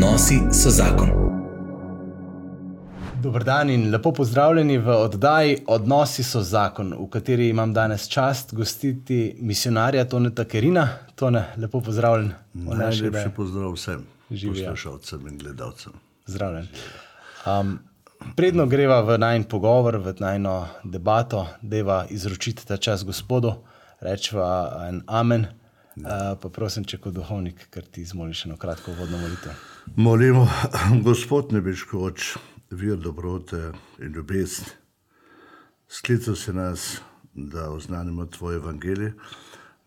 Odnosi so zakon. Dobro dan in lepo pozdravljeni v oddaji Odnosi so zakon, v kateri imam danes čast gostiti misionarja Toneta Kerina. Tone, lepo pozdravljen. Najlepši pozdrav vsem poslušalcem in gledalcem. Zdravljen. Um, predno greva v najn pogovor, v najno debato, deva izročiti ta čas gospodu, rečva en amen. Uh, pa prosim, če kot duhovnik, ker ti izmoliš eno kratko vodno molitev. Molimo, Gospod nebeškoč, vir dobrote in ljubezni. Sklical si nas, da oznanimo Tvoje evangelije,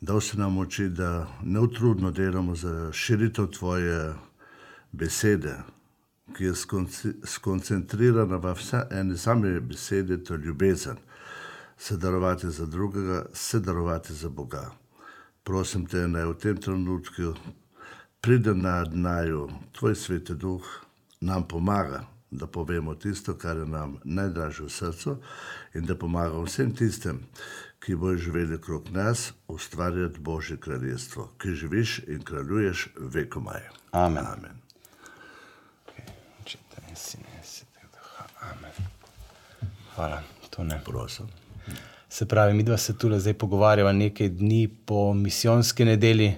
dal si nam oči, da neutrudno delamo za širitev Tvoje besede, ki je skoncentrirana v vse ene same besede, to je ljubezen. Se darovati za drugega, se darovati za Boga. Prosim te, naj v tem trenutku pride na dnaju tvoj sveti duh, nam pomaga, da povemo tisto, kar je nam najdražje v srcu, in da pomaga vsem tistim, ki bojo živeli okrog nas, ustvarjati Božje kraljestvo, ki živiš in kraljuješ vekomaj. Amen. Amen. Hvala, to ne. Prosim. Se pravi, mi dva se tu zdaj pogovarjava nekaj dni po misijonski nedelji,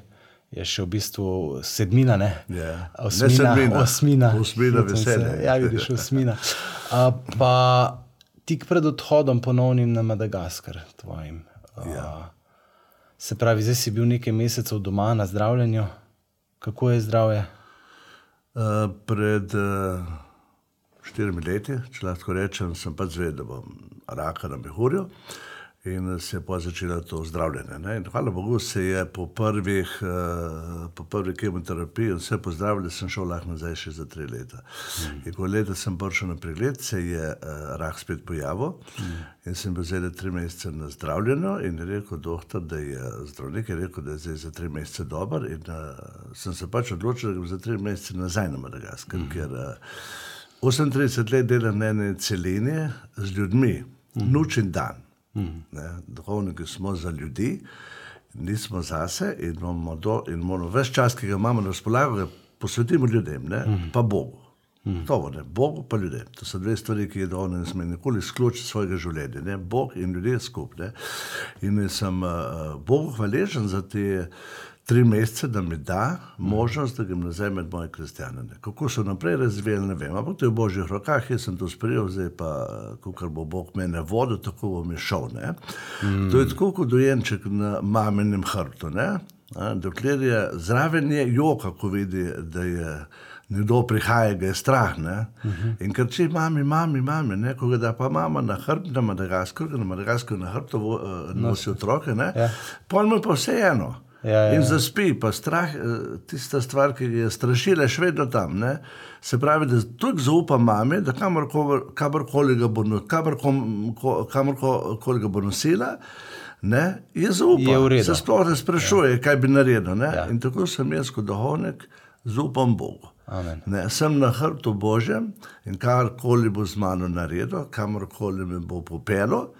je še v bistvu sedmina, ne? Ja. Ne Osmina, sedmina, osmina. osmina veselja. Ja, vidiš, osmina. A, pa tik pred odhodom ponovnim na Madagaskar, tvojim. A, Ja. Se pravi, zdaj si bil nekaj mesecev doma na zdravljenju. Kako je zdravje? Uh, pred uh, štirimi leti, če lahko rečem, sem pa zvedel, da bom raka na mehurju in se je pa začelo to zdravljenje. Ne? In hvala Bogu se je po, prvih, uh, po prvi kemoterapiji vse pozdravili, sem šel lahko nazaj še za tri leta. Mm. In ko leta sem prišel na pregled, se je uh, rak spet pojavil mm. in sem bil zdaj tri mesece na zdravljenju in je rekel doktor, da je zdravnik je rekel, da je zdaj za tri mesece dober in uh, sem se pač odločil, da grem za tri mesece nazaj na Madagaskar, mm. ker uh, 38 let delam na eni celini z ljudmi, mm. noč in dan. Mm. Ne, duhovniki smo za ljudi, nismo zase in do, in moramo več čas, ki ga imamo na razpolago, posvetimo ljudem, ne, mm. pa Bogu. Mm. To je Bogu, pa ljudem. To so dve stvari, ki jih duhovni ne sme nikoli izključiti iz svojega življenja. Ne. Bog in ljudje skupaj. In sem uh, Bogu hvaležen za te tri mesece, da mi da možnost, da grem nazaj med moje kristjane. Ne. Kako so naprej razvijali, ne vem, ampak to je v božjih rokah, jaz sem to sprejel, zdaj pa, ko bo Bog mene vodil, tako bom je šel. Mm. To je tako kot dojenček na mamenem hrbtu. ne. A, Dokler je zraven je joka, ko vidi, da je nekdo prihaja, ga je strah. Uh -huh. In ker če mami, mami, mami, ne, ko ga da pa mama na hrbtu, na Madagaskar, na Madagaskar na hrbtu eh, nosi otroke, ne, Ja. je pa vseeno. Ja, ja, In ja. zaspi, pa strah, eh, tista stvar, ki je strašila, še vedno tam. Ne? Se pravi, da tako zaupa mami, da kamorkoli ga bo, no- kamorkom- ko- kamorkoli ga bo nosila, ne, je zaupa. Je v redu. Se sploh ne sprašuje, ja. kaj bi naredil. Ne? Ja. In tako sem jaz kot duhovnik, zaupam Bogu. Amen. Ne, sem na hrbtu Božjem in karkoli bo z mano naredil, kamorkoli me bo popelo,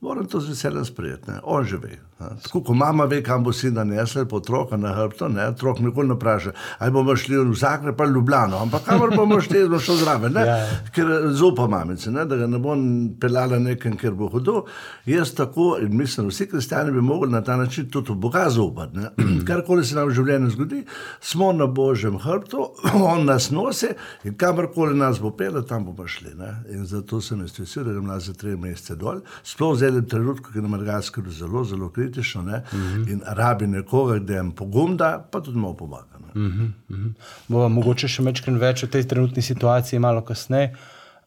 moram to z veseljem sprejeti. Ne. On že ve. Tako kot mama ve, kam bo sin nanesel, po otroka na hrbtu, ne, otrok nikoli ne vpraša, ali bomo šli v Zagreb ali Ljubljano, ampak kamor bomo šli, bomo šli zraven, ne, Ja, ker zaupa mamice, ne, da ga ne bom pelala nekam, kjer bo hudo. Jaz tako in mislim, vsi kristjani bi mogli na ta način tudi v Boga zaupati. Karkoli se nam v življenju zgodi, smo na Božjem hrbtu, on nas nosi in kamorkoli nas bo pel, tam bomo šli. Ne. In zato sem jaz vesel, da grem nazaj za tri mesece dol. Sploh v enem trenutku, ki je na Madagaskaru zelo, zelo kritično ne, uh -huh. in rabi nekoga, da jim pogum da, pa tudi malo pomaga. Ne. Mhm, mhm. Bova mogoče še večkrat več o tej trenutni situaciji, malo kasneje.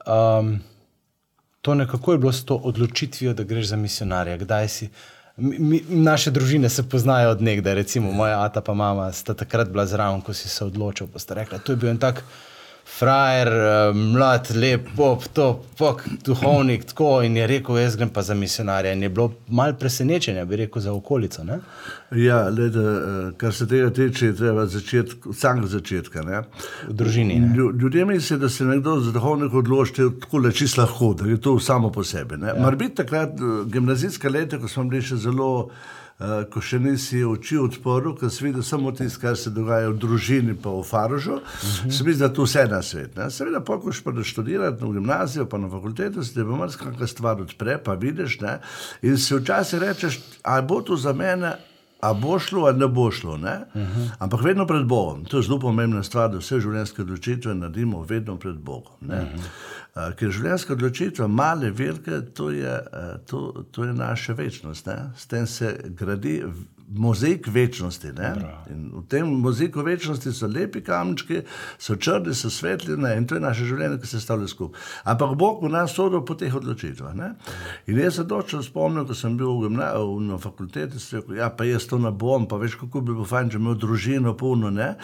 Um, to nekako je bilo s to odločitvijo, da greš za misionarja. Kdaj si? Mi, mi, naše družine se poznajo od nekdaj, recimo moja ata pa mama sta takrat bila zraven, ko si se odločil. Pa sta rekla, to je bil en tak frajer, eh, mlad, lep, pop, to, pok, duhovnik, tako. In je rekel, jaz grem pa za misionarja. In je bilo malo presenečenja, bi rekel, za okolico. Ne? Ja, lede, eh, kar se tega tiče, je treba začeti od samega začetka. Ne. V družini. Ne? Lju- Ljudje mislijo, da se nekdo za duhovnik odloči tako le čisto lahko, da je to samo po sebi. Ja. Mar biti takrat eh, gimnazijska leta, ko smo bili še zelo ko še nisi oči odprl, ker si videl samo tisto, kar se dogaja v družini, pa v Farožu, uh -huh. se mi zdi, da tu vse na svet. Ne? Seveda, pa ko špadaš študirati na gimnazijo, pa na fakultetu, se ti bo marsikaj stvar odpre, pa vidiš. Ne? In si včasih rečeš, ali bo to za mene. A bo šlo ali ne bo šlo, ne? uh -huh. ampak vedno pred Bogom. To je zelo pomembna stvar, da vse življenjske odločitve naredimo vedno pred Bogom. Uh -huh. uh, ker življenjske odločitve, male, velike, to je, uh, to, to je naša večnost. Ne? S tem se gradi mozaik večnosti. V tem mozaiku večnosti so lepi kamčki, so črni, so svetli ne? in to je naše življenje, ki se stavlja skupaj. Ampak Bog v nas sodi po teh odločitvah. Ne? In jaz se točno spomnim, ko sem bil v na fakulteti, da ja, pa jaz to ne bom, pa veš, kako bi bilo fajn, če imel družino puno. Ne?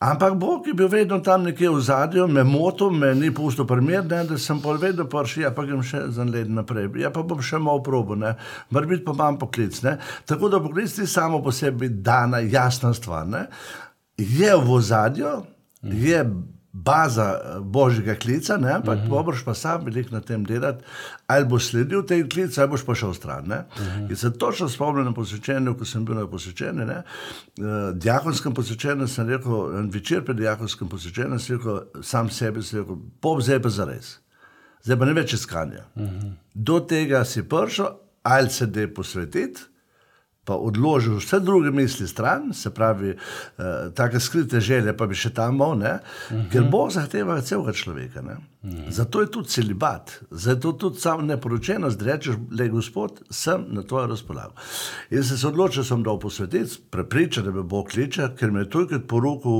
Ampak Bog je bil vedno tam nekje v zadju, me motil, me ni pustil primer, ne? da sem pol vedno prišel, ja pa grem še za let naprej, ja pa bom še malo probo, mora biti pa imam poklic. Ne? Tako da poklic ti samo samo po sebi dana jasna stvar. Ne? Je v ozadju, je baza eh, božjega klica, ne? ampak uh -huh. boš pa sam velik na tem delati, ali boš sledil tej klicu, ali boš pa šel stran. Uh -huh. In se točno spomnim na posvečenju, ko sem bil na posvečenju, uh, diakonskem posvečenju, sem rekel, en večer pred diakonskem posvečenjem, sem rekel, sam sebi, sem rekel, pop zdaj pa za res. Zdaj pa ne več iskanja. Uh -huh. Do tega si prišel, ali se da posvetiti pa odložil vse druge misli stran, se pravi, uh, take skrite želje, pa bi še tam bol, uh -huh. ker Bog zahteva celega človeka. Uh -huh. Zato je tudi celibat, zato tudi samo neporočenost, da rečeš, le gospod, sem na tvoje razpolago. In se, se odločil, da sem dal posvetiti, prepričan, da me Bog kliče, ker me je tukaj poroko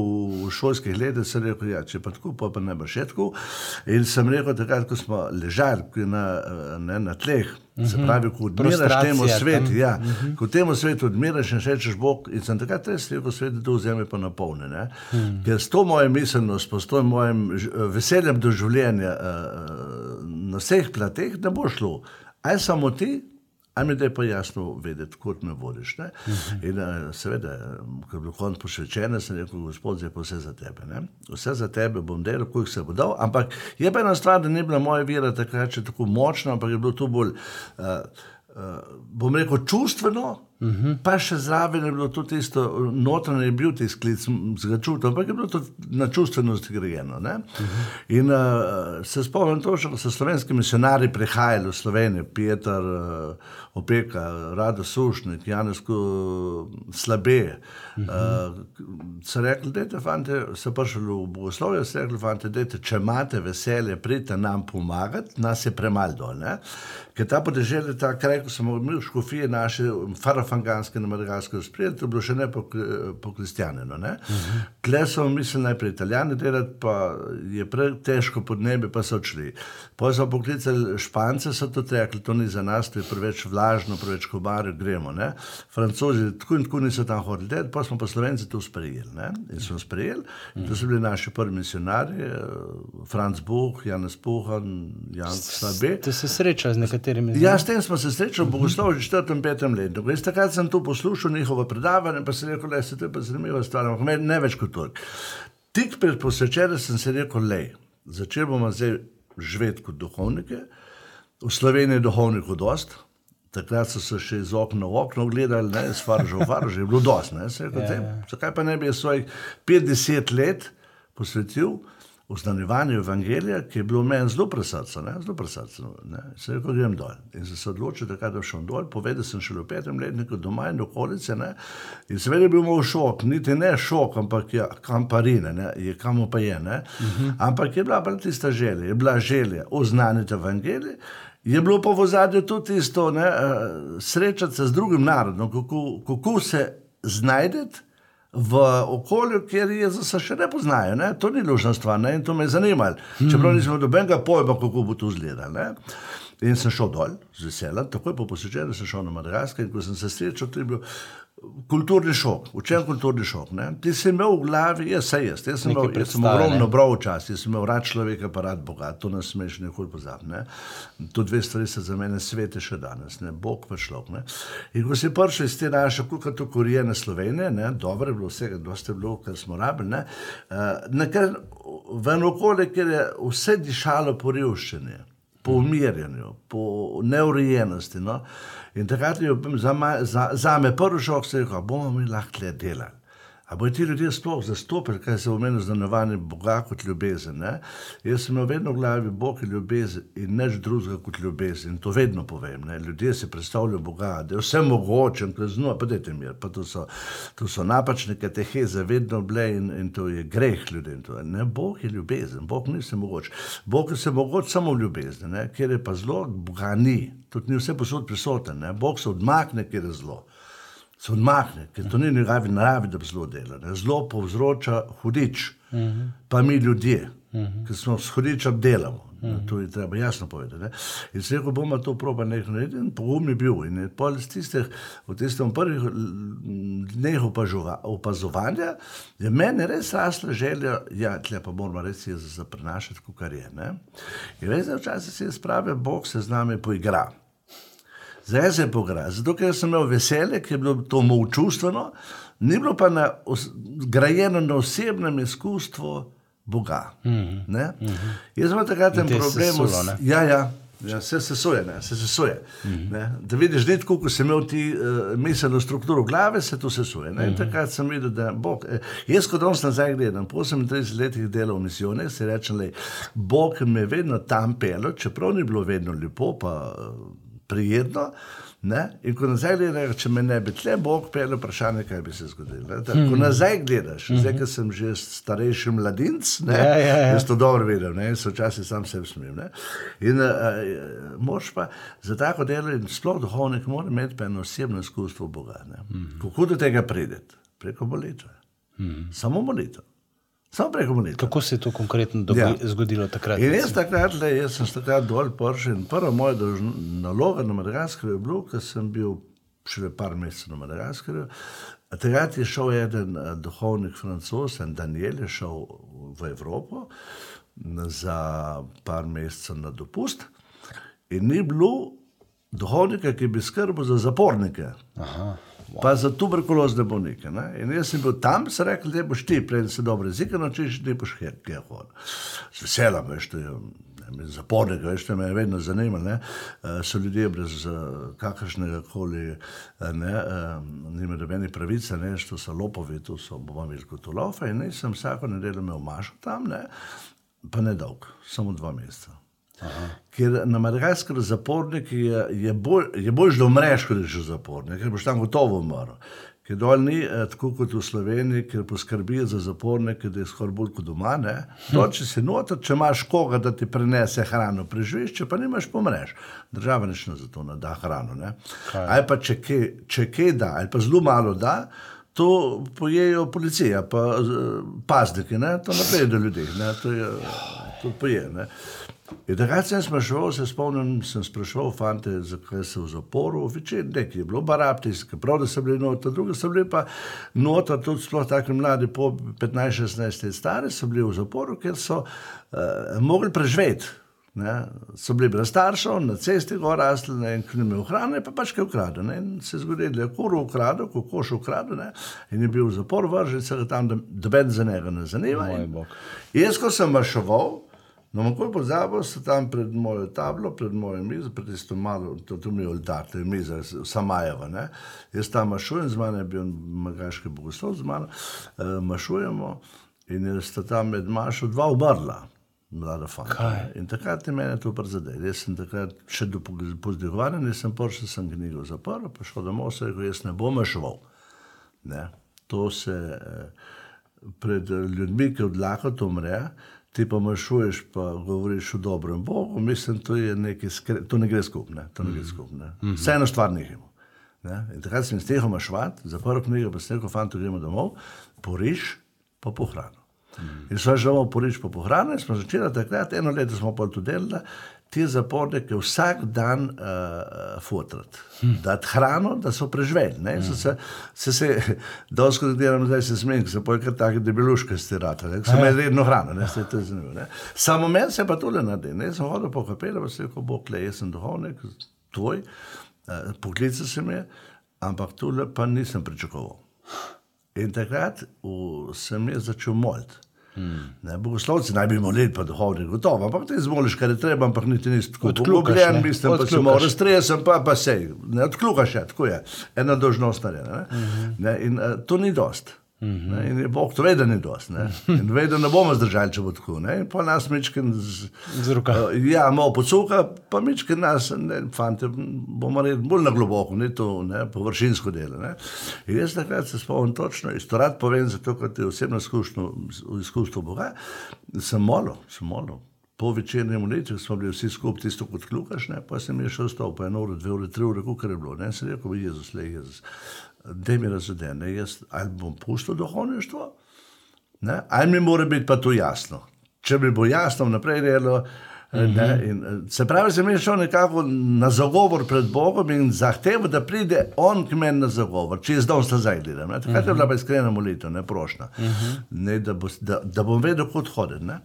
v šolskih letih, sem rekel, ja, če pa tako, pa, pa ne bo še tako. In sem rekel, takrat, ko smo ležali na, ne, na tleh, Se mhm. pravi, ko odmiraš temu svetu, ja, uh -huh. ko temu svetu odmiraš in rečeš Bog, in sem takrat res rekel, svet je to vzeme pa napolne. Uh -huh. Ker s to mojo miselnost, s to mojim veseljem do življenja uh, na vseh plateh, ne bo šlo. Aj samo ti, aj mi je pa jasno vedeti, kot me vodiš. Uh. -huh. In uh, seveda, je bil konc posvečen, sem rekel, gospod, zdaj pa vse za tebe. Ne? Vse za tebe bom delal, koliko se bo dal. Ampak je pa ena stvar, da ni bila moja vera takrat tako močna, ampak je bilo to bolj, uh, uh, bom rekel, čustveno. Uh mhm. -huh. Pa še zraven je bilo tudi tisto, notranje je bil ti sklic, zelo čutil, ampak je bilo to na čustvenost grejeno. Uh mhm. -huh. In uh, se spomnim, to, da so slovenski misionari prihajali v Slovenijo, Peter. Uh, opeka, rado sušnik, Janesko slabe. Uh -huh. uh, so rekli, da te fante, so prišli v Bogoslovje, so rekli, fante, dejte, če imate veselje, pridite nam pomagati, nas je premal dol. Ne? Ker ta podeželje, ta kraj, ko smo imeli škofije naše, farafanganske na Madagasku, sprijeti, to je bilo še ne pokristjaneno. Po uh -huh. Tle so mislili najprej italijani delati, pa je pre težko podnebje, pa so odšli. Potem so poklicali špance, so to rekli, to ni za nas, to je preveč vlad lažno, preveč kobarje, gremo. Ne? Francozi tako in tako niso tam hodili, pa smo pa slovenci to sprejeli. Ne? In smo sprejeli, mm. to so bili naši prvi misionarji, eh, Franz Buh, Janez Puhan, Jan Snabe. Ste se srečali z nekaterimi? Ja, s tem smo se srečali, bogoslovi, že 4-5 let. Jaz takrat sem tu poslušal njihovo predavanje, pa sem rekel, da je to zanimiva stvar, ampak ne več kot to. Tik pred posvečenjem sem se rekel, da začel bomo zdaj živeti kot duhovnike. V Sloveniji je duhovnikov dosti, Takrat so se še iz okna v okno gledali, ne, s faržo v faržo, je bilo dosti. Ja, ja. Zakaj pa ne bi svojih 50 let posvetil oznanjevanju evangelija, ki je bilo meni zelo presrca, zelo presrca. Se je rekel, grem dol. In se odločil, da kadar šel dol, povedal sem še v petem letniku doma in okolice. Ne? In seveda je bil moj šok, niti ne šok, ampak je kamparine, ne? je kamo pa je. Uh mhm. -huh. Ampak je bila pa tista želja, je bila želja oznaniti evangelije. Je bilo pa v zadju tudi isto, ne, uh, srečati se z drugim narodom, kako, kako se znajdete v okolju, kjer Jezusa še ne poznajo. Ne. To ni lušna stvar ne, in to me je zanimalo. Čeprav nismo dobenega pojma, kako bo to izgledalo. In sem šel dol, z veseljem, takoj po posečenju sem šel na Madagaskar in ko sem se srečal, to je bilo kulturni šok. V čem kulturni šok? Ne? Ti si imel v glavi, jaz se jaz, jaz sem imel, jaz sem ogromno bral včasih, jaz sem imel rad človeka, pa rad Boga, to nas smeš nikoli pozabiti. To dve stvari so za mene svete še danes, ne? Bog pa človek. Ne? In ko si prišel iz te naše, kako to korijene Slovenije, ne? dobro je bilo vsega, dosti je bilo, kar smo rabili, ne? uh, nekaj v eno okolje, kjer je vse dišalo po revščini. po umirjanju, po neurejenosti. No? In takrat je bil za, ma- za, za me prvi šok, se je rekel, "A bomo mi lahko le delali. A bodo ti ljudje sploh zastopili, kaj se v meni znanovanje Boga kot ljubezen? Ne? Jaz sem imel vedno v glavi Bog je ljubezen in nič drugega kot ljubezen. In to vedno povem. Ne? Ljudje si predstavljajo Boga, da je vse mogoče, to je znova, pa dajte mir, pa to so, to so napačne kateheze, vedno bile in, in to je greh ljudem. To je. Ne, Bog je ljubezen, Bog ni vse mogoče. Bog je vse mogoče samo v ljubezni, ne? kjer je pa zlo, Boga ni. Tudi ni vse posod prisoten. Ne? Bog se odmakne, kjer je zlo se odmakne, ker to ni njegovi naravi, da bi zelo delal. ne. Zlo povzroča hudič, uh -huh. pa mi ljudje, uh -huh. ki smo s hudičem delamo. Uh -huh. To je treba jasno povedati. Ne? In se rekel, bomo to proba nekaj narediti, in pogum je bil. In pol iz tistih, v tistem prvih dneh opazovanja, je meni res rasla želja, ja, tle pa moramo res je za prenašati, kar je. Ne? In res, da včasih se je sprave, Bog se z nami poigra. Zdaj se pogra, zato ker sem imel veselje, ker je bilo to moje čustveno, ni bilo pa na, os, grajeno na osebnem izkustvu Boga. Mm -hmm. Jaz sem imel takrat en te je problem. sesulo, ne? Ja, ja. Ja, se sesuje, ne, se sesuje. Mm -hmm. Da vidiš, da tako, ko si imel ti uh, miselno strukturo v glavi, se to sesuje. Mm -hmm. In takrat sem videl, da Bog, eh, jaz kot danes nazaj gledam, po 38 letih delal v misijone, si rečem, da Bog me je vedno tam pelil, čeprav ni bilo vedno lepo, pa uh, prijetno. Ne? In ko nazaj gledaš, če me ne bi tle Bog pel, vprašanje, kaj bi se zgodilo. Da, Ko nazaj gledaš, zdaj, ko sem že starejši mladinc, ne, Ja, ja, ja. jaz to dobro vidim, ne, in se včasih sam sebi smem. Ne. In uh, moš pa za tako delo in sploh duhovnik mora imeti pa eno osebno izkustvo Boga. Ne. Mhm. Kako do tega prideti? Preko molitve. Samo molitev. Samo preko molitve. Kako se je to konkretno dobi, Ja. zgodilo takrat? In jaz takrat, le, jaz sem se takrat dol prišel in prva moja dolžn- naloga na Madagaskarju je bila, ker sem bil šele par mesecev na Madagaskarju. Takrat je šel eden eh, duhovnik francos, en Daniel je šel v Evropo n- za par mesecev na dopust in ni bilo duhovnika, ki bi skrbel za zapornike. Aha. Pa za tuberkulozne bolnike. Ne? In jaz sem bil tam, se rekel, da boš ti, preden se dobro jezika naučiš, da boš kaj hodil. Z veseljem, veš, to je. ne, me Zapornike, veš, to me je vedno zanimalo. ne. Eh, So ljudje brez eh, kakršnega koli, eh, ne, eh, nima nobenih pravic, ne, to so lopovi, to so bomo imeli kot lofe. In jaz sem vsako nedeljo imel mašo tam, ne, pa ne dolg, samo dva meseca. Ker na Madagaskarju zapornik je, je, bolj, je bolj, da umreš, kot da si zapornik, ker boš tam gotovo umrl. Ker dol ni eh, tako kot v Sloveniji, ker poskrbijo za zapornike, da je skoraj bolj kot doma. ne. To, če si noter, če imaš koga, da ti prenese hrano, preživiš, če pa nimaš, pomreš. Država nič ne za to ne da hrano. Ne. Ali pa če kaj, če kaj da, ali pa zelo malo da. To pojejo policija, pa eh, pazniki, ne? to naprej do ljudi, ne? to je to poje. Ne? In takrat sem spraševal, se spomnim, sem spraševal fante, zakaj so v zaporu, večer nekaj je bilo, barabtijski, prav da so bili noter, drugi so bili pa noter, tudi sploh taki mladi, po 15-16 let stari, so bili v zaporu, ker so uh, mogli preživeti. Ne, so bili brez staršev, na cesti gor rasli, ne, in ni imel hrane, pa pač kaj ukrade. Ne, in se je zgodilo, da je kuro ukradel, kokoš ukradel, ne, in je bil v zapor vržen, se ga tam, doben za njega ne zanima. In. Jaz, ko sem mašoval, no, kako pozabil, so tam pred mojo tablo, pred mojo mizo, pred tisto malo, to, to mi je oltar, to je miza, Samajeva. Ne? Jaz tam mašujem, z mano je bil magaški bogoslov, z mano uh, mašujemo in je sta tam med mašo dva umrla. Mlada fanta. In takrat je meni to prizadelo. Jaz sem takrat še do pozdihovanja, nisem prišel, sem knjigo zaprl, pa šel domov, se rekel, jaz ne bom. Ne? To se eh, pred eh, ljudmi, ki odlako to umre, ti pa mašuješ, pa govoriš o dobrem Bogu, mislim, to, skre, to ne gre skupaj. To ne gre skupaj. Vseeno stvar nehimo. Ne? In takrat sem s tega mašvat, zaprl knjigo, pa sem rekel, fanto, gremo domov, poriš, pa pohrano. In smo že domov poriš, pa pohrano, in smo začeli takrat, eno leto smo pa to delali, te zapornike vsak dan uh, fotrati, hm. dati hrano, da so preživeli. Ne? So se, se, se dosko delam, zdaj se smem, se poje kar take debeluške stirata, ne? so imeli redno hrano, ne, se to zanimivo. ne. Samo meni se pa tole naredi, ne, sem hodil po kapelu, pa se rekel, bog, le, jaz sem duhovnik, tvoj, uh, poklical sem je, ampak tole pa nisem pričakoval. In takrat v, sem jaz začel moliti. Ne, bogoslovci naj bi molili, pa duhovni gotovo, ampak ti zmoliš, kar je treba, ampak niti nisi tako ne. mislim, pa si Odkljukaš. malo raztresen, pa, pa sej, ne odkljukaš, je, tako je, ena dožnost narejena. Ne? Mhm. Ne, in uh, to ni dost. Ne, in je Bog to ve, da ni dost. Ne? In ve, da ne bomo zdržali, če bo tako. Ne? In pa nas mičken z, Z roka. Uh, ja, malo pocuka, pa mičken nas, ne, fante, bomo rekli, bolj na globoko, ni to ne, površinsko delo. Ne? In jaz takrat se spomnim točno, isto rad povem, zato ker je osebno izkušnjo, Boga, sem molil, sem molil. Po večerni molitvi smo bili vsi skupaj, tisto kot kljukaš, ne, pa sem jaz šel stol, pa eno uro, dve ure, tri ure, kar je bilo. Ne, sem rekel, Jezus, le Jezus, da mi razvedene, jaz ali bom pustil duhovništvo, ne, ali mi mora biti pa to jasno. Če mi bo jasno vnaprej delo, ne, in, eh, se pravi, sem jaz šel nekako na zagovor pred Bogom in zahteval, da pride on k meni na zagovor, če jaz danes nazaj gledam. ne. Takrat je bila pa iskrena molitev, ne prošna, ne, da, bo, da, da bom vedel, kot hoditi. ne.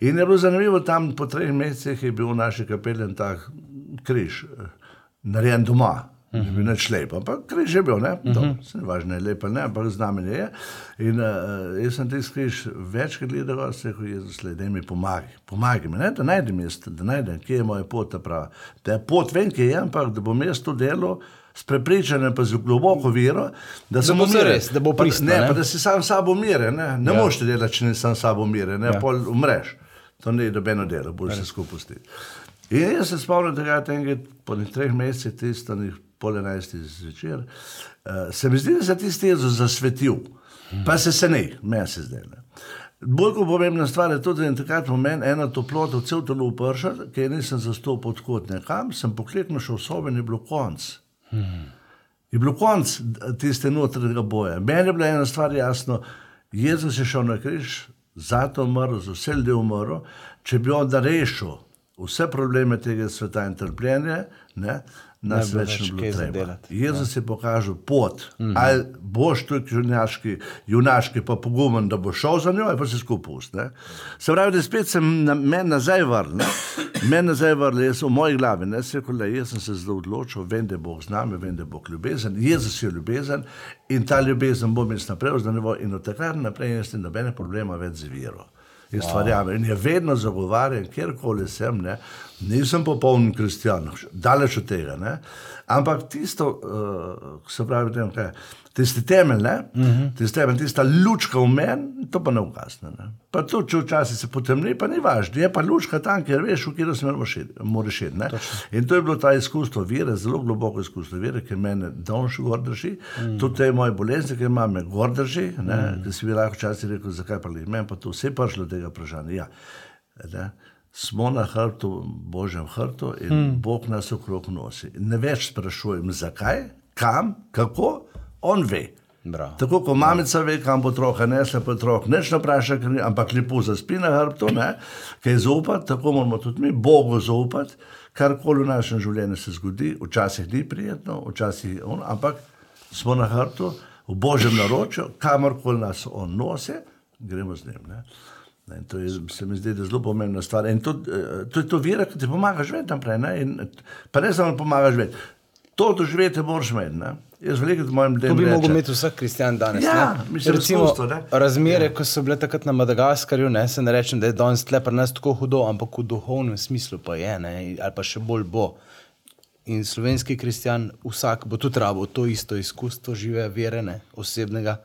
In je bilo zanimivo, tam po treh mesecih je bil v naši kapeli en tak križ, eh, narejen doma. Uh -huh. Je bil neč lep, ampak križ je bil, ne, uh -huh. se ne važno je lep ne, ampak znamenje je. In uh, jaz sem tisti križ večkrat gledal, se rekel, Jezus, le, da mi pomagaj, pomagaj mi, ne, da najdem jaz, da najdem, kje je moja pot ta prava. Da je pot vem, kje je, ampak da bom jaz to delo s prepričanjem, pa z globoko vero, da, se bo miren. zares, da bo pristno, Ne, ne? pa da si sam sabo miren, ne, ne Ja. moš delati, če nisi sam sabo miren, ne, Ja. pol umreš. To ni dobeno delo, boš se skupaj pustiti. In jaz se spomnim tega, enkrat po nekaj treh mesecih, nekaj pol enajstih zvečer, uh, se mi zdi, da se tisti Jezus zasvetil. Pa se se ne, meni se zdaj. Ne. Bolj kot pomembna stvar je tudi, da je takrat v meni ena toplota v cel telo uprša, ki je nisem zastopal odkot nekam, sem pokliknil še v sobi in je bilo konc. Je bilo konc tiste notranjega boja. Meni je bila ena stvar jasno, Jezus je šel na križ, zato umrl, za vse ljudi umrl. Če bi on rešil vse probleme tega sveta in trpljenja, ne, nas bilo več ne bilo treba. delati. Jezus je pokazal pot. Mm -hmm. Ali boš tu junaški, junaški pa pogumen, da boš šel za njo, ali pa se skupaj pust. ne. Se pravi, da spet sem na, meni nazaj vrnil. Meni nazaj vrnil, jaz v moji glavi. Ne, se rekel, le, jaz sem se zdaj odločil, vem, da Bog z nami, vem, da Bog ljubezen. Jezus je ljubezen in ta ljubezen bom jaz naprej vzdržal in od takrat naprej jaz ni nobene problema več z vero. Jaz wow. verjamem in je vedno zagovarjam, kjerkoli sem, ne, nisem popoln kristjan, daleč od tega. Ne, ampak tisto, uh, se pravi, ne vem kaj, tisti temelj, ne, uh -huh. tisti temelj, tista lučka v meni, to pa ne ugasne. Ne. Pa to, če včasih se potemni, pa ni važno, je pa lučka tam, ker veš, v katero smer moraš iti- ne. In to je bilo ta izkustvo vere, zelo globoko izkustvo vere, ki mene danes gor drži. Mm. Tudi te moje bolezni, ki imam, me gor drži. Mm. Ker si bi lahko včasih rekel, zakaj pa jih meni, pa to vse prišlo do tega vprašanja. Ja, ne. Smo na hrbtu, božjem hrbtu in mm. Bog nas okrog nosi. Ne več sprašujem, zakaj, kam, kako, on ve. Bravo. Tako kot mamica ve, kam bo otroka nesla, pa otrok neč ne vpraša, ker ni- ampak lepo zaspi na hrbtu, ne, kaj je zaupati, tako moramo tudi mi Bogu zaupati, karkoli v našem življenju se zgodi, včasih ni prijetno, včasih on, ampak smo na hrbtu, v božjem naročju, kamorkoli nas on nosi, gremo z njim. Ne. Ne, in to je, se mi zdi, da je zelo pomembna stvar. In to, eh, to je to vira, ki ti pomaga živeti naprej. Ne? In, pa ne samo pomaga živeti. To doživeti moraš imeti. Jaz veliko mojim To delom. bi rečem, lahko imel vsak kristjan danes. Ja, ne? mislim, Recimo, izkustvo, ne. razmere, ja. ko so bile takrat na Madagaskarju, ne, se ne rečem, da je danes tle pri nas tako hudo, ampak v duhovnem smislu pa je, ne, ali pa še bolj bo. In slovenski kristjan, vsak bo tudi rabo to isto izkustvo žive vere, ne, osebnega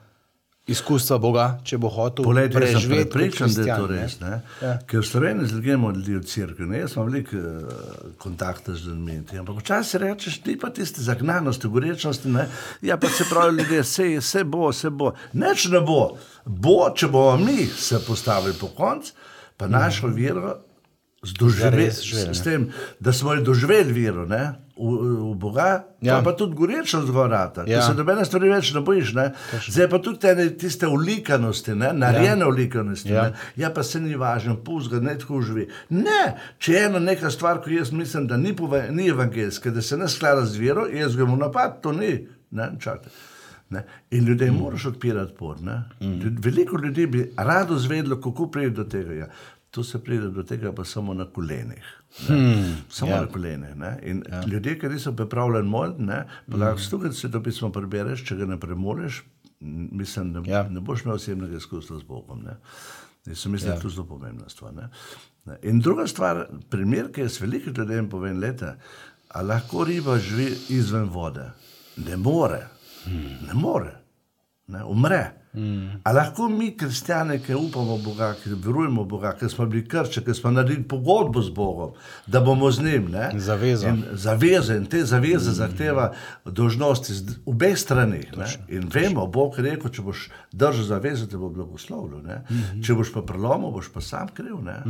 izkustva Boga, če bo hotel jaz sem preživeti. kot prepričan, da je to ne. res. Ne? Ja. Ker v Sloveniji zlegemo ljudi v cerkvi. Ne? Jaz imam veliko uh, kontakta z ljudmi. Ampak včasih rečeš, ni pa tiste zagnanosti, gorečnosti. Ne? Ja, pa se pravi, ljudje, vse, vse bo, vse bo. Neč ne bo. Bo, če bomo mi se postavili po koncu, pa našo vero združili Zares živeli, s, s tem, da smo jo doživeli vero ne? V, v Boga, Ja. pa tudi gorečnost zgorata. Ja. Ja. Se nobene stvari več ne bojiš. Ne? Zdaj pa tudi te, tiste ulikanosti, ne? narejene ja. ulikanosti. Ja. Ne? ja, pa se ni važno, puzga, ne tako živi. Ne, če je ena neka stvar, ki jaz mislim, da ni, pove, ni evangelska, da se ne sklada z vero, jaz gremo napad, to ni. Ne, čakajte. Ne? In ljudem mm. moraš odpirati pot. Mm. Veliko ljudi bi rado zvedlo, kako pride do tega. Ja. Tu se pride do tega pa samo na kolenih. Hmm, samo ja. ja. na kolenih. Ne? In ja. ljudje, ki niso pripravljeni moliti, ne, pa lahko mm. tukaj se to pismo prebereš, če ga ne premoreš, mislim, ne, Ja. ja. ne boš imel osebnega izkustva z Bogom. Ne? Jaz sem mislil, da je to zelo pomembna stvar. Ne? Ne. In druga stvar, primer, ki jaz veliko ljudem povem, leta, a lahko riba živi izven vode. Ne more, ne more, ne, umre. Mm. A lahko mi, kristijane, ki upamo v Boga, ki verujemo v Boga, ki smo bili krči, ki smo naredili pogodbo z Bogom, da bomo z njim. Ne? Zavezo. In zaveze in te zaveze mm. zahteva dožnosti z obeh strani. ne. In vemo, Bog je rekel, če boš držal zaveze, te bo blagoslovil. ne. Če boš pa prelomil, boš pa sam kriv. ne.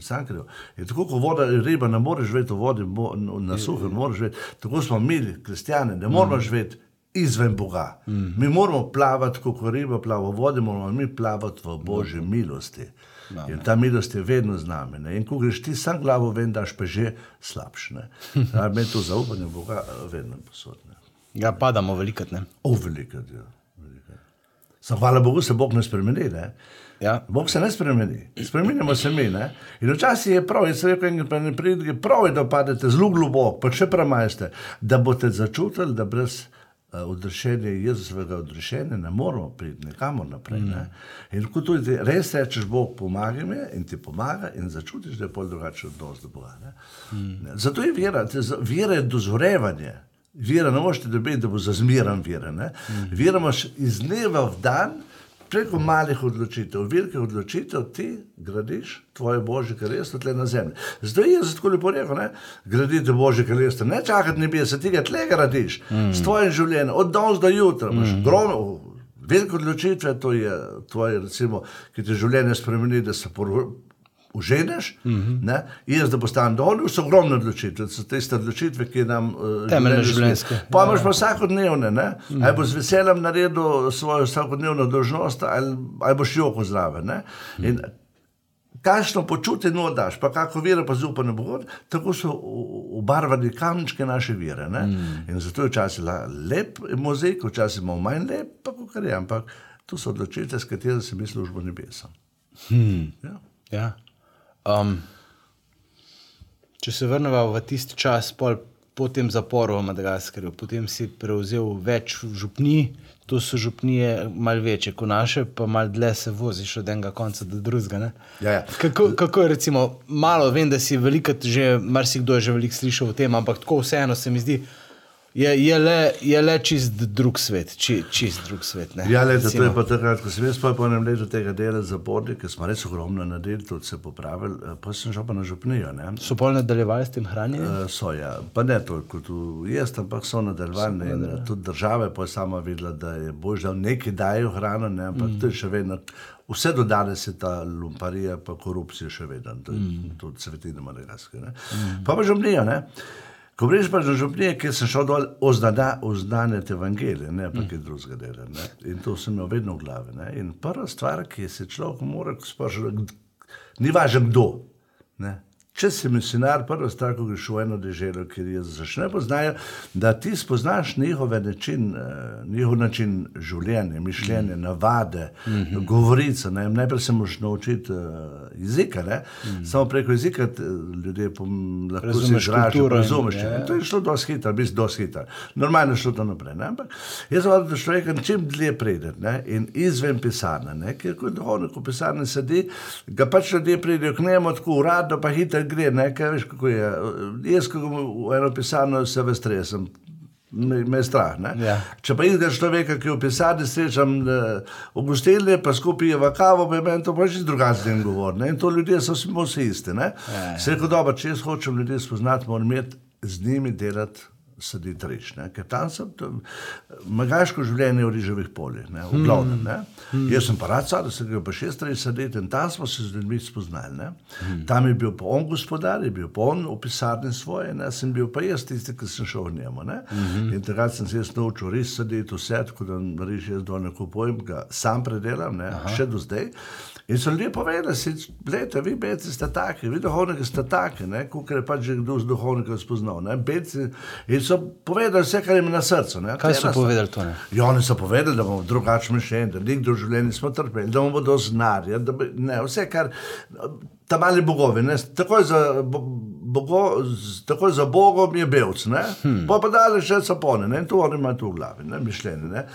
Sam kriv. In tako kot voda, riba ne more živeti v vodi, mo- na suhem, ne more živeti. Tako smo mi, kristijani, ne moramo živeti izven Boga. Mi moramo plavati, kot riba plava v vodi, moramo mi plavati v Božji milosti. In ta milost je vedno z nami. Ne? In ko greš ti sam glavo ven, daš pa že slabše. Me to zaupanje v Boga eh, vedno posodne. Ja, padamo velikrat. Ne? O, veliko je. Sam hvala Bogu, se Bog ne spremeni. Ne? Ja. Bog se ne spremeni, spremenimo se mi. Ne? In včasih je prav, jaz rekel, pa ne pridete, prav je, da padete zelo globoko, pa še premajste, da boste začutili, da brez uh, odrešenja, Jezusovega odrešenja, ne moramo priti nikamor naprej. Ne? In ko tudi res rečeš, Bog pomaga mi in ti pomaga, in začutiš, da je pol drugačen odnos do Boga. Ne? Ne. Zato je vera, te vera je dozorevanje. Vera ne moreš dobiti, da bo zazmiran vera. ne. Vera imaš iz dneva v dan, preko malih odločitev, velikih odločitev, ti gradiš tvoje božje kraljestvo tle na zemlji. Zdaj je tako lepo rekel, ne? graditi božje kraljestvo, ne čakati nebesa, ti ga tle gradiš mm. s tvojim življenjem, od danes do jutra. Mm. Velike odločitve, to je tvoje, recimo, ki ti življenje spremeni, da se Uženeš, mm -hmm. jaz da postanem dovolj, so ogromne odločitve, so tiste odločitve, ki nam uh, Temeljne življenjske. Pa imaš pa vsakodnevne, ne? Mm. ali boš z veseljem naredil svojo vsakodnevno dožnost, ali, ali boš joko zraven. ne. In Kakšno počutje no daš, pa kako vero, pa zaupanje Bogu, tako so obarvani kamenčke naše vere. Mm. In zato je včasih lep mozaik, včasih malo manj lep, pa kar je, ampak to so odločitve, s katerimi se mi službo nebesa. Hmm. Ja. Ja. Um, če se vrnemo v tisti čas, pol, po tem zaporu v Madagaskarju, potem si prevzel več župni, to so župnije malce večje kot naše, pa malce dlje se voziš od enega konca do drugega. ne. Ja, ja. Kako, kako je, recimo, malo vem, da si velikrat že, marsikdo je že veliko slišal o tem, ampak tako vseeno se mi zdi, je, je, le, je le čist drug svet, či, čist drug svet. Ne? Ja, leta, to je pa takrat, ko sem jaz po enem letu tega dela zapornik, ker smo res ogromno naredili, tudi se popravili, eh, pa sem šel pa na župnijo. Ne? So pol nadaljevali s tem hranjenjem? Eh, So, ja. Pa ne toliko kot jaz, ampak so nadaljevali. in, eh, Tudi država pa je sama videla, da je bož, da nekaj dajo hrano, ne, ampak mm. to je še vedno. Vse do danes je ta lumparija, pa korupcija še vedno, mm. tudi svetina Madagaskar. Mm. Pa pa župnija, ne. Ko greš pa na župnije, kjer sem šel dol oznada, oznanjati evangelije, ne pa kaj drugega dela. Ne. In to sem imel vedno v glavi. Ne. In prva stvar, ki se človek mora spraševati, ni važno kdo. Ne. Če si misionar, prva stvar, ko greš v eno deželo, kjer je začne poznajo, da ti spoznaš njihove način, eh, njihov način življenja, mišljenja, mm. navade, mm -hmm. govorice. Ne? Najprej se moraš naučiti uh, jezika, mm. samo preko jezika te, ljudje pom, lahko se Razumeš izražajo, kulturo razumeš. ja, Ja, ja. To je šlo dosti hitro, biti dosti hitro. Normalno je šlo to naprej. Ne? Ampak jaz sem vedel, da človek čim dlje pride ne? in izven pisarne, ne? ker ko duhovnik v pisarni sedi, ga pač ljudje pridejo k njemu tako uradno, pa hitro gre, ne? kaj veš kako je. Jaz, ko grem v eno pisarno, se ve stresem. Me, me je strah. ne. Ja. Če pa ideš človeka, ki je v pisarni, srečam v gostilni, pa skupaj v kavo, pa je meni to pa že drugačen govor. Ne? In to ljudje so vsi isti. Ja, ja. Se rekel, dobro, če jaz hočem ljudi spoznati, moram imeti z njimi delati. Sediti reč, ne? ker tam sem, tam, magaško življenje v riževih poljih, ne? v glavnem. ne. Jaz sem pa rad sadil, sem ga pa šest let sedeti in tam smo se z ljudmi spoznali. ne. Tam je bil pa on gospodar, je bil pa on v pisarni svoje, ne? sem bil pa jaz tisti, ki sem šel v njemu. ne. In takrat sem se jaz naučil res sedeti vse, tako da riž jaz dol ne kupujem, ga sam predelam, ne? še do zdaj. In so ljudje povedali, gledajte, vi beci ste taki, vi duhovniki ste taki, kot je pač že kdo z duhovnika spoznal. ne, Beci, in so povedali vse, kar jim je na srcu. Ne. Kaj so povedali to? Ne? Ja, oni so povedali, da bomo drugače mišljeni, da nikdo v življenju nismo trpeli, da bomo do znarja, da bi, ne, vse kar, ta mali bogovi, ne, takoj za bo- bogo, takoj za Bogom je belc, hmm. pa pa dale še sapone, ne? in to oni imajo tu v glavi, ne? mišljenje. Ne?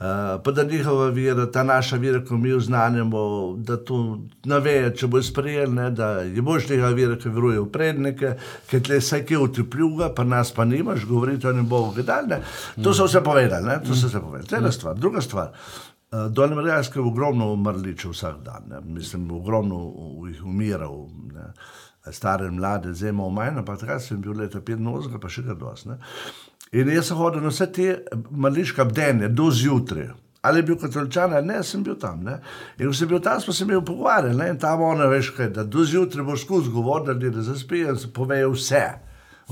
Uh, pa da njihova vera, ta naša vera, ko mi jo znanjamo, da to naveje, če bo sprejel, ne, da je boš njihova vera, ki veruje v prednike, ki tle vse kje utripljuga, pa nas pa nimaš, govoriti o njem Bogu, gledal, ne. To so vse povedali, ne, to so vse povedali. To je ena stvar. Druga stvar. Uh, Dolje Marjajske je ogromno umrliče vsak dan, ne. mislim, ogromno jih umiral. Ne stare mlade, imamo manj, pa takrat sem bil leta 85, pa še kar dosti. In jaz sem hodil na vse te mališke bdenje do zjutraj. Ali je bil katoličan, ali ne, sem bil tam. Ne? In ko sem bil tam, smo se imeli pogovarjali. In tam ona veš, kaj, da do zjutraj boš skozi govoriti, da se spijo in se povejo vse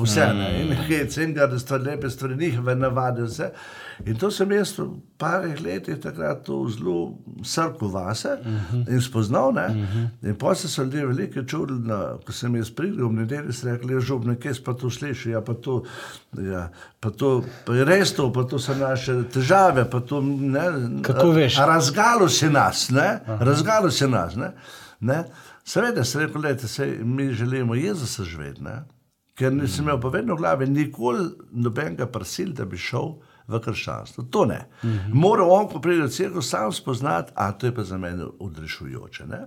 vse ne. In hec, in ga, da stvari lepe, stvari njihove navade, vse. In to sem jaz v parih letih takrat zelo srko vase uh -huh. in spoznal. Uh -huh. In pa se so ljudje velike čudili, ko sem jaz pridel v nedeljo, so rekli, je žub, nekaj pa to sliši, ja, pa to, ja, pa to, pa je res to, pa to so naše težave, pa to, ne. Kako veš? Razgalo se nas, ne, razgalo se nas, ne. ne? Seveda, se rekel, lete, se mi želimo Jezusa živeti, ne ker nisem imel pa vedno v glavi, nikoli nobenega prasil, da bi šel v krščanstvo. To ne. Mm -hmm. Mora on, ko pride v crkvo, sam spoznati, a to je pa za mene odrešujoče. Ne?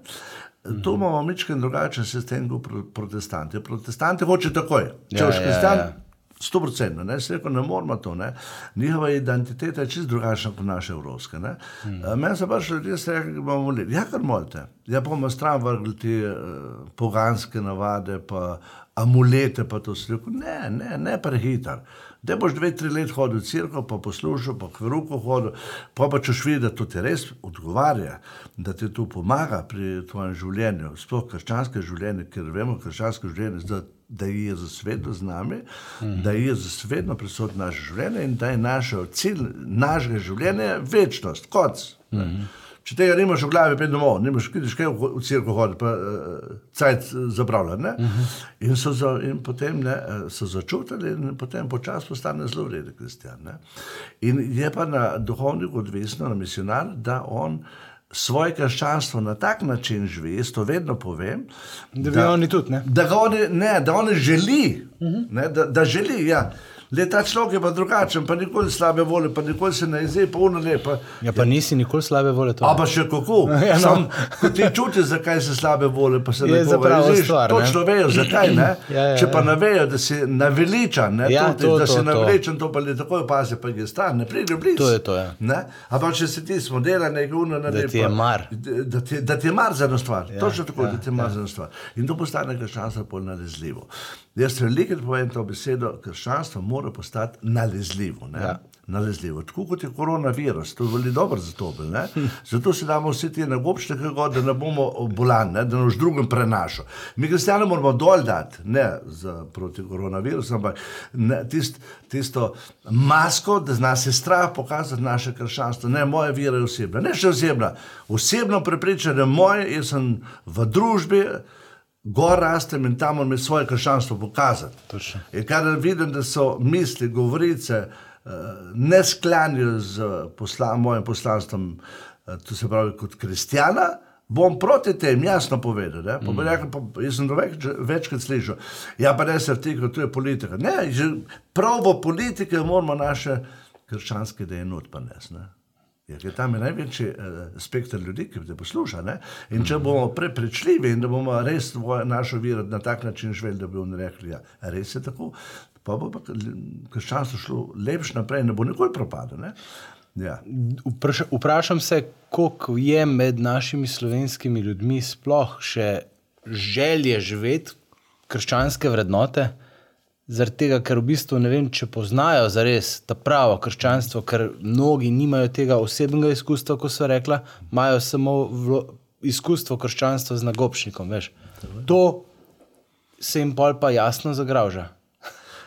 To imamo mičken drugačen sistem kot protestanti. Protestanti hoče takoj. Če hočeš ja, kristjan, ja, ja. sto procentno, ne, se reko, ne moramo to, ne. Njihova identiteta je čist drugačna kot naša evropska, ne. Hmm. Meni so pač ljudje rekli, da bomo molili. Ja, kar molite. Ja, bomo stran vrgli te uh, poganske navade, pa amulete, pa to sliko. Ne, ne, ne prehiter. Da boš dve, tri let hodil v crkvo, pa poslušal, pa v ruko hodil, pa pa češ videti, da to ti res odgovarja, da ti to pomaga pri tvojem življenju, sploh krščanske življenje, ker vemo, krščanske življenje, da, da je Jezus vedno z nami, mm. da je Jezus vedno prisoten v naše življenje in da je naš cilj našega življenja večnost, konc. Mm. Če tega nimaš v glavi, pej domov, nimaš, vidiš, kaj v cirku hodi, pa uh, cajt zapravlja. Uh -huh. in, za, in potem ne, so začutili in potem počasi postane zelo vreden kristjan. In je pa na duhovniku odvisno, na misionar, da on svoje krščanstvo na tak način živi, jaz to vedno povem. Da, da, oni tudi, da, oni, ne, da oni želi, uh -huh. ne, da, da želi. Ja. Le ta človek je pa drugačen, pa nikoli slabe volje, pa nikoli se ne izje, pa uno lepa. Ja, pa nisi nikoli slabe volje. A pa še kako? Ja, no. Sam, ko ti čutiš, zakaj se slabe volje, pa se ne znaš. Točno vejo, zakaj ne. ja, ja, Če pa ne vejo, da si naveličan, ne, ja, tudi, to, da to, si naveličan, to pa je tako, pa se pa je star, ne pride blizu. To je to, ja. Ne? Ampak če se ti smo delali, nekaj uno na lepo. Da ti je mar. Da ti, da ti je mar za eno stvar. Ja, Točno tako, ja, da ti je mar ja. za eno stvar. In to postane krščanstvo bolj nalezljivo. Jaz veliko povem to besedo, krščanstvo mora postati nalezljivo. Ja. Nalezljivo. Tako kot je koronavirus, to je zelo dobro za to. Hm. Zato se damo vsi ti nagobšne, da ne bomo bolani, da nas drugim prenašajo. Mi, kristijani, moramo dol dati, ne za, proti koronavirusu, ampak ne, tist, tisto masko, da zna se strah pokazati naše krščanstvo. Ne, moja vera je osebna, ne še osebna. Osebno prepričanje moje, jaz sem v družbi gor rastem in tam mi svoje krščanstvo pokazati. In kadar vidim, da so misli, govorice uh, ne sklanjajo z posla, mojim poslanstvom, uh, to se pravi kot kristjana, bom proti tem jasno povedal. Mm. Pa rekel, pa, jaz sem to več, večkrat slišal. Ja, pa ne se vtika, to je politika. Ne, že prav v politike moramo naše krščanske DNA odpanesti. Ker tam je največji uh, spektr ljudi, ki te posluša. Ne? In če bomo prepričljivi in da bomo res našo vero na tak način živeli, da bi bomo rekli, da ja, res je tako, pa bo pa krščanstvo šlo lepše naprej, ne bo nikoli propadlo. Ja. Vpraš, vprašam se, koliko je med našimi slovenskimi ljudmi sploh še želje živeti krščanske vrednote. Zaradi tega, ker v bistvu ne vem, če poznajo za res ta pravo krščanstvo, ker mnogi nimajo tega osebnega izkustva, kot so rekla, imajo samo vlo, izkustvo krščanstva z nagobšnikom. Veš. To se jim pol pa jasno zagraža.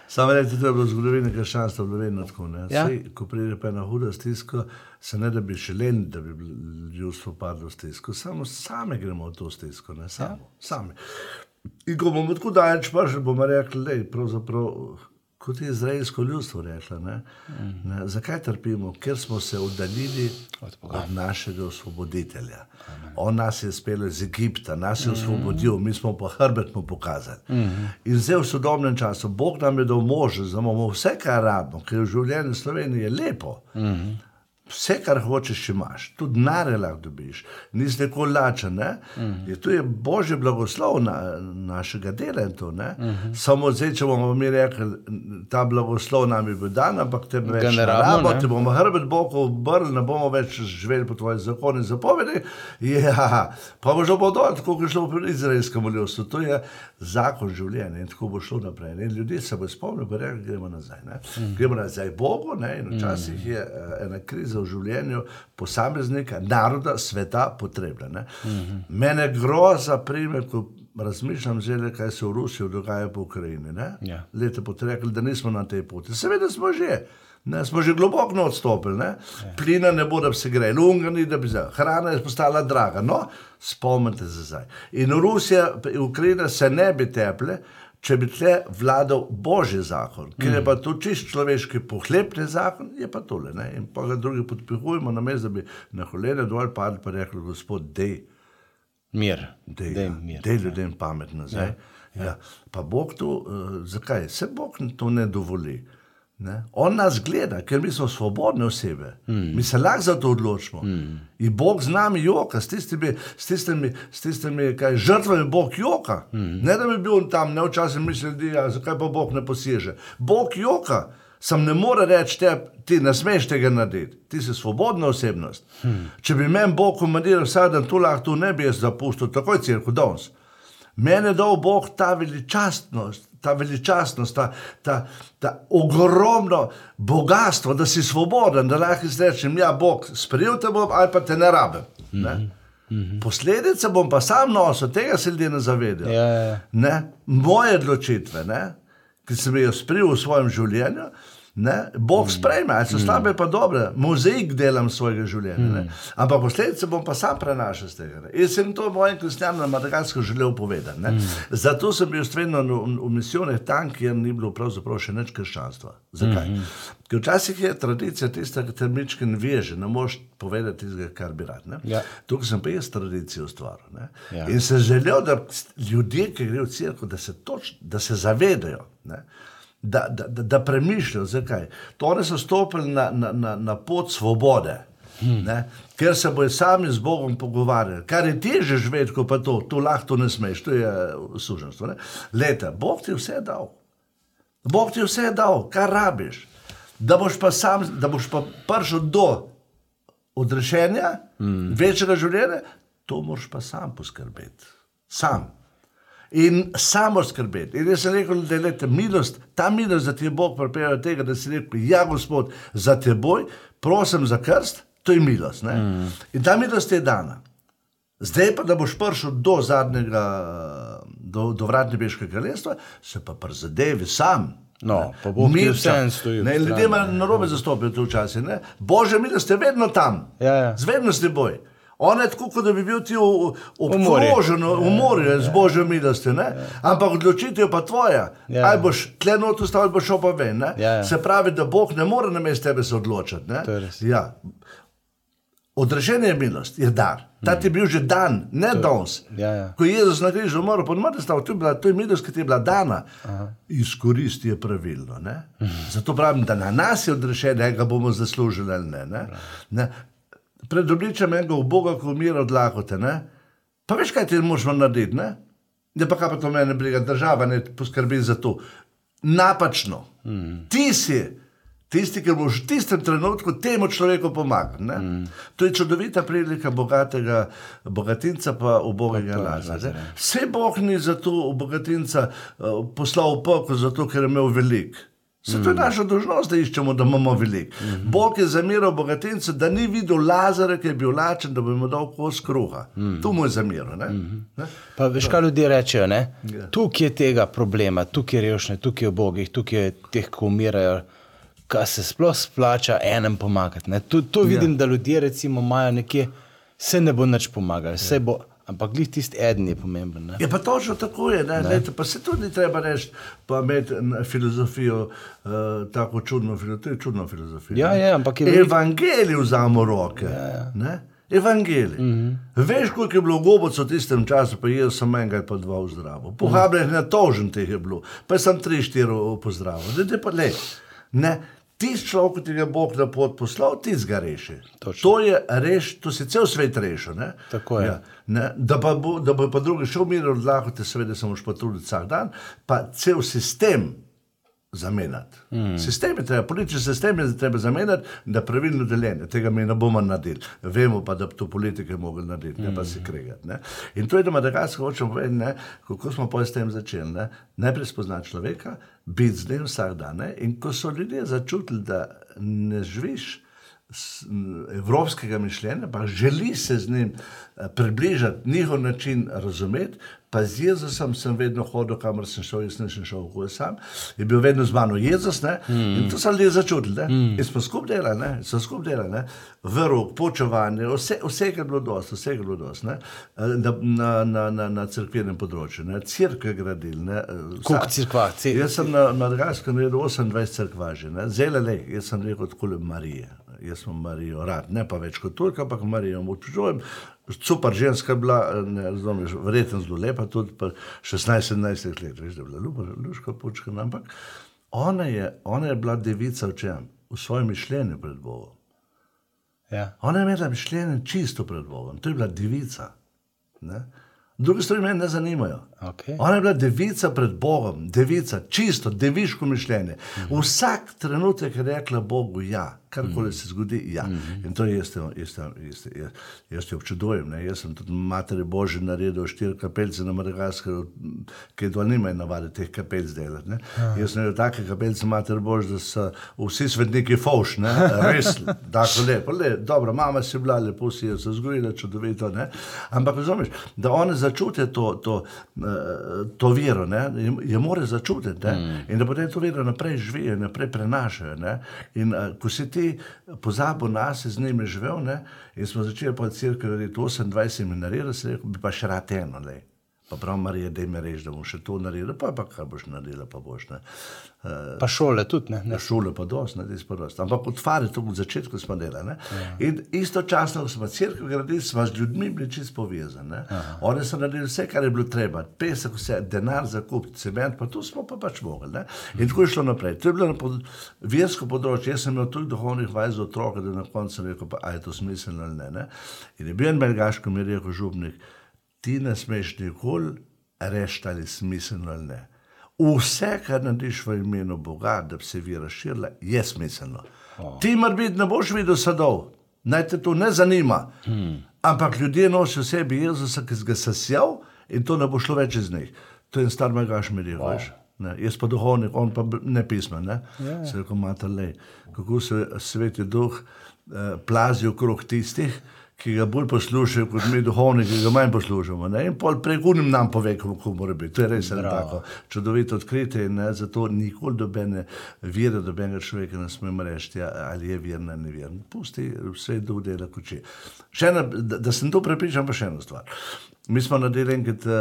Samo reči, da je bilo zgodovino krščanstva vedno tako. Ja? Sej, ko pride pa ena huda stiska, se ne da bi želeli, da bi ljudstvo padlo v stisko, samo sami gremo v to stisko, ne samo. Ja? Sami. In ko bomo tako daleč prišli, bomo rekli, da je kot je izraelsko ljudstvo reklo. Ne? Ne, zakaj trpimo? Ker smo se oddaljili Od od, našega osvoboditelja. On nas je spel iz Egipta, nas je osvobodil, mi smo pa hrbet mu pokazali. In zdaj v sodobnem času, Bog nam je dal možnost, da imamo vse, kar rabimo, ker v življenju Slovenije je lepo. Vse, kar hočeš, imaš, tudi nare lahko dobiš, nisi tako lačen. Ne? Mm. Je, to je božji blagoslov na, našega dela. To, mm -hmm. Samo zdaj, če bomo mi rekli, ta blagoslov nam je bil dan, ampak te več ne ne rabimo, ne. te bomo hrbet Bogu obrnili, ne bomo več živeli po tvojih zakonih in zapovedi. Ja, pa bo že bo dol, tako je šlo pri izraelskem ljudstvu. To je zakon življenja in tako bo šlo naprej. In ljudje se bo spomnili, da rekli, gremo nazaj. Mm. Gremo nazaj Bogu ne? in včasih je eh, ena kriza v življenju posameznika, naroda, sveta potrebna. ne. Mene groza prime, ko razmišljam, zdaj, kaj se v Rusiji dogaja po Ukrajini. Ja. Leta boste rekli, da nismo na tej poti. Seveda smo že. Ne, smo že globoko odstopili, ne? plina ne bo, da bi se grejali, ungani, da bi se. Hrana je postala draga. No, spomnite se zdaj. In Rusija, in Ukrajina se ne bi teple, če bi tle vladal božji zakon, ker je pa to čist človeški pohlepni zakon, je pa tole. Ne? In pa ga drugi podpihujemo, namesto da bi na kolene dol padli pa rekli, gospod, dej. Mir. Dej, Dej ja, mir. dej ljudem pamet nazaj. Ja, ja. Pa Bog to, uh, zakaj? Se Bog to ne dovoli. Ne? On nas gleda, ker mi smo svobodne osebe. Mm. Mi se lahko za to odločimo. Mm. In Bog z nami joka, s tistimi, s tistimi, s tistimi kaj, žrtvami Bog joka. Mm. Ne da bi bil tam, ne včasih misli, ja, zakaj pa Bog ne poseže. Bog joka. Sam ne more reči, te, ti ne smeš tega narediti, ti si svobodna osebnost. Hmm. Če bi meni Bog komandiral vsak dan, tu lahko tu ne bi jaz zapustil, takoj cirko danes. Mene je dal Bog ta veličastnost, ta veličastnost, ta, ta, ta ogromno bogatstvo, da si svoboden, da lahko rečem, ja, Bog, sprejel te bom ali pa te ne rabim. Ne? Posledice bom pa sam nosil, tega se ljudje ne zavedajo. Ja, ja, ja. Ne? Moje odločitve, ne? ki sem jih sprejel v svojem življenju, ne? Bog sprejme, ali so slabe, pa dobre, mozaik delam svojega življenja. Ne? Ampak posledice bom pa sam prenašal z tega. ne. Jaz sem to mojim kristjanom na Madagarsku želel povedati. ne. Zato sem bil stvarno v, v misijonih tam, kjer ni bilo pravzaprav še nič krščanstva. Zakaj? Ker včasih je tradicija tista, ki te mičke ne veže, ne moreš povedati tistega, kar bi rad. ne. Ja. Tukaj sem pa jaz tradicijo ustvaril. ne. Ja. In sem želel, da ljudje, ki grejo v crkvo, da se, toč, da se zavedajo. Ne? Da, da, da, da premišljajo, zakaj. To oni so stopili na, na, na, na pot svobode, hmm. ker se bojo sami z Bogom pogovarjali. Kar je teže živeti, kot pa to, tu lahko to ne smeš, to je suženstvo. Leta, Bog ti je vse dal. Bog ti je vse dal, kar rabiš. Da boš pa sam, da boš pa prišel do odrešenja, mm. večjega življenja, to moraš pa sam poskrbeti. Sam. In samo skrbeti. In jaz sem rekel, da je leta, milost, ta milost, da ti je Bog pripeljal tega, da si rekel, ja, Gospod, za teboj, prosim za krst, to je milost. Mm. In ta milost je dana. Zdaj pa, da boš prišel do zadnjega, do, do vrat nebeškega kraljestva, se pa prizadevi sam. No, pa ti Mirča. vseeno stoji ob Ne, strani, Ljudje imajo ne. narobe zastopijo to včasih. ne. Božja milost je vedno tam. Ja, ja. Zvedno s teboj. On je tako, kot da bi bil ti obkrožen v morju z božjo milostjo, ampak odločitev pa tvoja. Ja. Ali boš tle not ostal, ali boš šel pa ven. Ja, ja. Se pravi, da Bog ne more na mestu tebe se odločiti. To je. Ja. Odrešenje je milost, je dar. Ta ti je bil že dan, ne danes. ja, ja. Ko je Jezus na križu umrl, ne stav, to je bila to je milost, ki ti je bila dana. Izkoristi je pravilno. Ne? Zato pravim, da na nas je odrešenje, ga bomo zaslužili ali ne. ne? ne? Pred obličem enega Boga, ko umira od lakote. Ne? Pa veš, kaj ti možemo narediti? Ne? Ne pa kaj pa to mene briga, država ne poskrbi za to. Napačno. Mm. Ti si tisti, ki boš v tistem trenutku temu človeku pomagal. Mm. To je čudovita prilika bogatega bogatinca pa ubogega. Lazarja. Vse Bog ni za to bogatinca uh, poslal v pokoj, zato ker je imel veliko. Se to je naša dolžnost, da iščemo, da imamo veliko. Mm -hmm. Bog je zamiral bogatincu, da ni videl Lazara, ki je bil lačen, da bi mu dal kos kruha. Mm -hmm. To mu je zamiral. Mm -hmm. Pa veš, kaj ljudje rečejo? ne? Ja. Tukaj je tega problema, tukaj je revščine, tukaj je bogih, tukaj je teh, ki umirajo. Kaj se sploh splača enem pomagati? ne? To, to vidim, da ljudje recimo imajo nekje, se ne bo nič pomagali, se bo Ampak glih tisti eden je pomemben. Ne? Je pa točno tako, je, ne? Lejte, pa se tudi treba reči, pa imeti filozofijo, uh, tako čudno filozofijo, to je čudno filozofijo. Ja, ne. ja, ampak je Evangelij vzamo v roke. Ja, ja. Evangelij. Mm -hmm. Veš, koliko je bilo goboc v tistem času, pa jaz sem enega ali pa dva v zdravo. Pohabljenih na tožen teh je bilo, pa sem tri, štiri pozdravil. Dajte pa le. Ne. Tisti človek, ki ti ga Bog na pot poslal, ti ga reši. Točno. To je reš, to si cel svet rešil. ne. Tako je. Ja. Ne, da, pa bo, da bo pa drugi šel mir od lakote, seveda se moraš pa truditi vsak dan, pa cel sistem zamenjati. Mm. Sistem je treba, politični sistem je treba zamenjati, da je pravilno deljenje. Tega mi ne bomo naredili. Vemo pa, da bi to politike mogli narediti, ne pa se kregati. Ne. In to je, da Madagaskar hočemo povedati, kako smo pa s tem začeli. Ne. Najprej spoznati človeka, biti z njim vsak dan. Ne. In ko so ljudje začutili, da ne živiš evropskega mišljenja, pa želi se z njim eh, približati, njihov način razumeti. Pa z Jezusom sem vedno hodil, kamor sem šel, jaz nisem šel v sam, je bil vedno z mano Jezus. Ne? In to so ljudje začutili. Ne? In smo skupaj delali, smo skupaj delali, ne? vrok, počevanje, vse, vsega je bilo dosti, vsega je bilo dosti. Eh, Na, na, na, na, na crkvenem področju, ne? crkve gradili. ne. Koliko vsa- cerkva? Ce- Jaz sem na Madagaskaru naredil 28 crkva že, zelo le, jaz sem rekel kot Marije. Jaz sem Marijo rad, ne pa več kot Turk, ampak Marijo občudujem. Super ženska je bila, ne razumeš, verjetno zelo lepa, tudi pa 16-17 let, veš, da je bila ljuba, luška pučka, ampak ona je, ona je bila devica v čem? V svojem mišljenju pred Bogom. Ja. Ona je imela mišljenje čisto pred Bogom, to je bila devica. Ne? Druge stvari me ne zanimajo. Okay. Ona je bila devica pred Bogom, devica, čisto, deviško mišljenje. Vsak trenutek je rekla Bogu ja, karkoli se zgodi, ja. In to jaz, te- jaz, te- jaz, te- jaz, jaz te občudujem. Ne? Jaz sem tudi materi Božji naredil štiri kapelce na Madagaskaru, ki dol nimajo navade teh kapelc delati. ne. Jaz sem naredil take kapelce materi Božji, da so vsi svetniki fauš, ne? res, tako lepo, le, dobro, mama si bila, lepo si je se vzgojila, čudovito, ne? ampak razumeš, da one začutijo to, to, eh, to vero, ne? je, je more začutiti ne? mm. in da potem to vero naprej živijo, naprej prenašajo. Ne? In uh, ko si ti pozabil nas, z njimi živel, ne? in smo začeli pa crkve narediti 28 in naredili, se rekel, bi pa še rad eno. Le. Pa prav, Marija, da mi reči, da bom še to naredil, pa, pa kaj boš naredila, pa boš. Ne? Uh, Pa šole tudi ne. ne. Šole pa dosti, na pa dosti. Ampak od fare, to od začetka smo delali. Ja. In istočasno, ko smo crkve gradili, smo z ljudmi bili čisto povezani. Oni so naredili vse, kar je bilo treba, pesek, vse, denar za kup, cement, pa tu smo pa pač mogli. Ne? In tako je šlo naprej. To je bilo na pod, versko področje. Jaz sem imel tudi duhovnih vaj za otroke, da na koncu sem rekel, pa a je to smiselno ali ne. ne? In je bil en belgaško mi je rekel župnik, ti ne smeš nikoli reči, ali je smiselno ali ne. Vse, kar narediš v imenu Boga, da bi se vira širila, je smiselno. Oh. Ti morbiti ne boš videl sadov, naj te to ne zanima. Hmm. Ampak ljudje nosijo v sebi Jezusa, ki si ga sesjal in to ne bo šlo več iz njih. To je en star megaš mir, oh. veš. Ne, jaz pa duhovnik, on pa ne pismen. Ne? Yeah. Se reko, mata le, kako se sveti duh eh, plazi okrog tistih, ki ga bolj poslušajo kot mi duhovniki, ki ga manj poslušamo. Ne? In pol prekunim nam pove, kako mora biti. To je res tako čudovito odkritje in ne, zato nikoli dobene vire, dobenega človeka ne smemo reči, ja, ali je veren ali ne veren. Pusti vse do dela koči. Še ena, da, da sem to prepričan, pa še ena stvar. Mi smo naredili enkrat uh,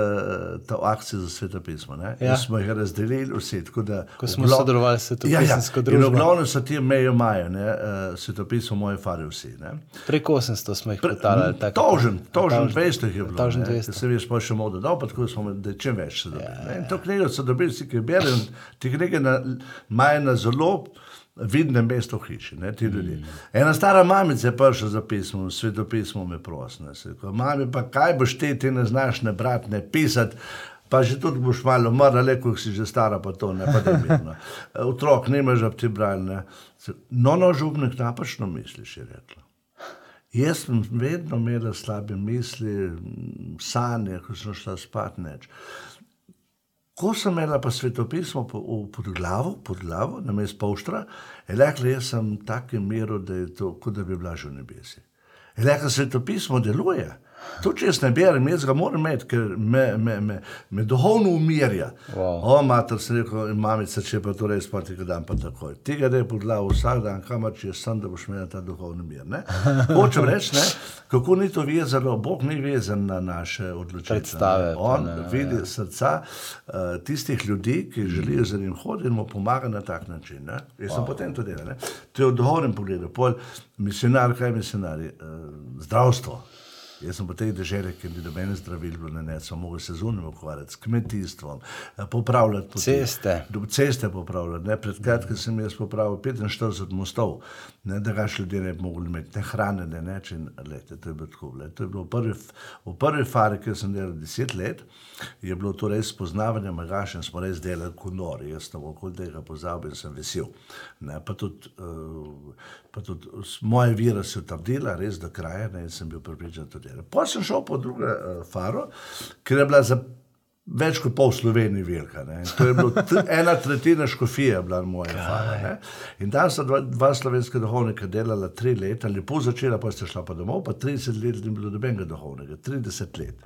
to akcijo za sveto pismo. Ja. Ja. Smo jih razdelili tako Da, Ko smo glav- sodelovali s Svetopisemsko ja, ja. In družbo. v glavnem so ti mejo majo, ne, uh, svetopismo moje fari vsi. Ne. Preko 800 smo jih potalali. tako. Tožen, tožen Tožen. 200 jih je bilo. Tožen ne. 200. Se veš, pa še modo dal, pa tako smo, da čim več se dobi. Ja, in to knjigo so dobili vsi, ki berijo. Ti knjige na- imajo na zelo vidnem mestu hiši, ne, ti ljudje. Ena stara mamica je prišla za pismo, svetopismo me prosne. Mami, pa kaj boš ti, ti ne znaš ne brati, ne pisati. Pa že tudi boš malo umrla, le ko si že stara, pa to ne, pa da mirno. Otrok, nimaš, da bi ti brali. Ne. No, no, župnik, napačno misliš, je rekla. Jaz sem vedno imela slabe misli, sanje, ko sem šla spat neč. Ko sem imela pa svetopismo pod glavo, pod glavo, na mestu polštra, je rekla, jaz sem v takem miru, da je to, kot da bi bila že v nebesi. Je rekla, svetopismo deluje. Tudi če jaz ne berem, jaz ga moram imeti, ker me, me, me, me duhovno umirja. Wow. O, mater, sem rekel, mamica, če pa to res spati, da dan pa takoj. Tega da je podlav vsak dan, kamor če sem, da boš imel ta duhovni mir. ne. Hočem reči, ne, kako ni to vezano, Bog ni vezan na naše odločitve. ne. Predstave, On ne, vidi srca uh, tistih ljudi, ki želijo za njim hoditi in mu pomaga na tak način. Ne. Jaz sem potem to delal. ne. To je v duhovnem pogledu. Pol misionar, kaj je misionar? Uh, zdravstvo. Jaz sem po tej državi, ki ni nobene zdravil, ne, ne, sem mogel se zunaj ukvarjati s kmetijstvom, eh, popravljati poti. Ceste. Do- Ceste popravljati. Ne. Pred kratkim sem jaz popravil 45 mostov, ne, da ga še ljudje ne bi mogli imeti, ne hrane, ne. Lete, to je bilo tako. Le. To je bilo v prvi, v prvi fari, ki sem delal 10 let, je bilo to res spoznavanje magaša in smo res delali kot nori. Jaz sem okoli tega pozabil in sem vesel. Ne, pa tudi, uh, pa tudi moje vire so trdila, res do kraja, ne, in sem bil pripričan tudi. Potem sem šel po drugo uh, faro, ker je bila za več kot pol Slovenije velika. To je bilo ena tretjina škofije, bila moja fara. In tam sta dva, dva slovenska duhovnika delala tri leta, lepo začela, pa sta šla pa domov, pa 30 let ni bilo nobenega duhovnega, 30 let.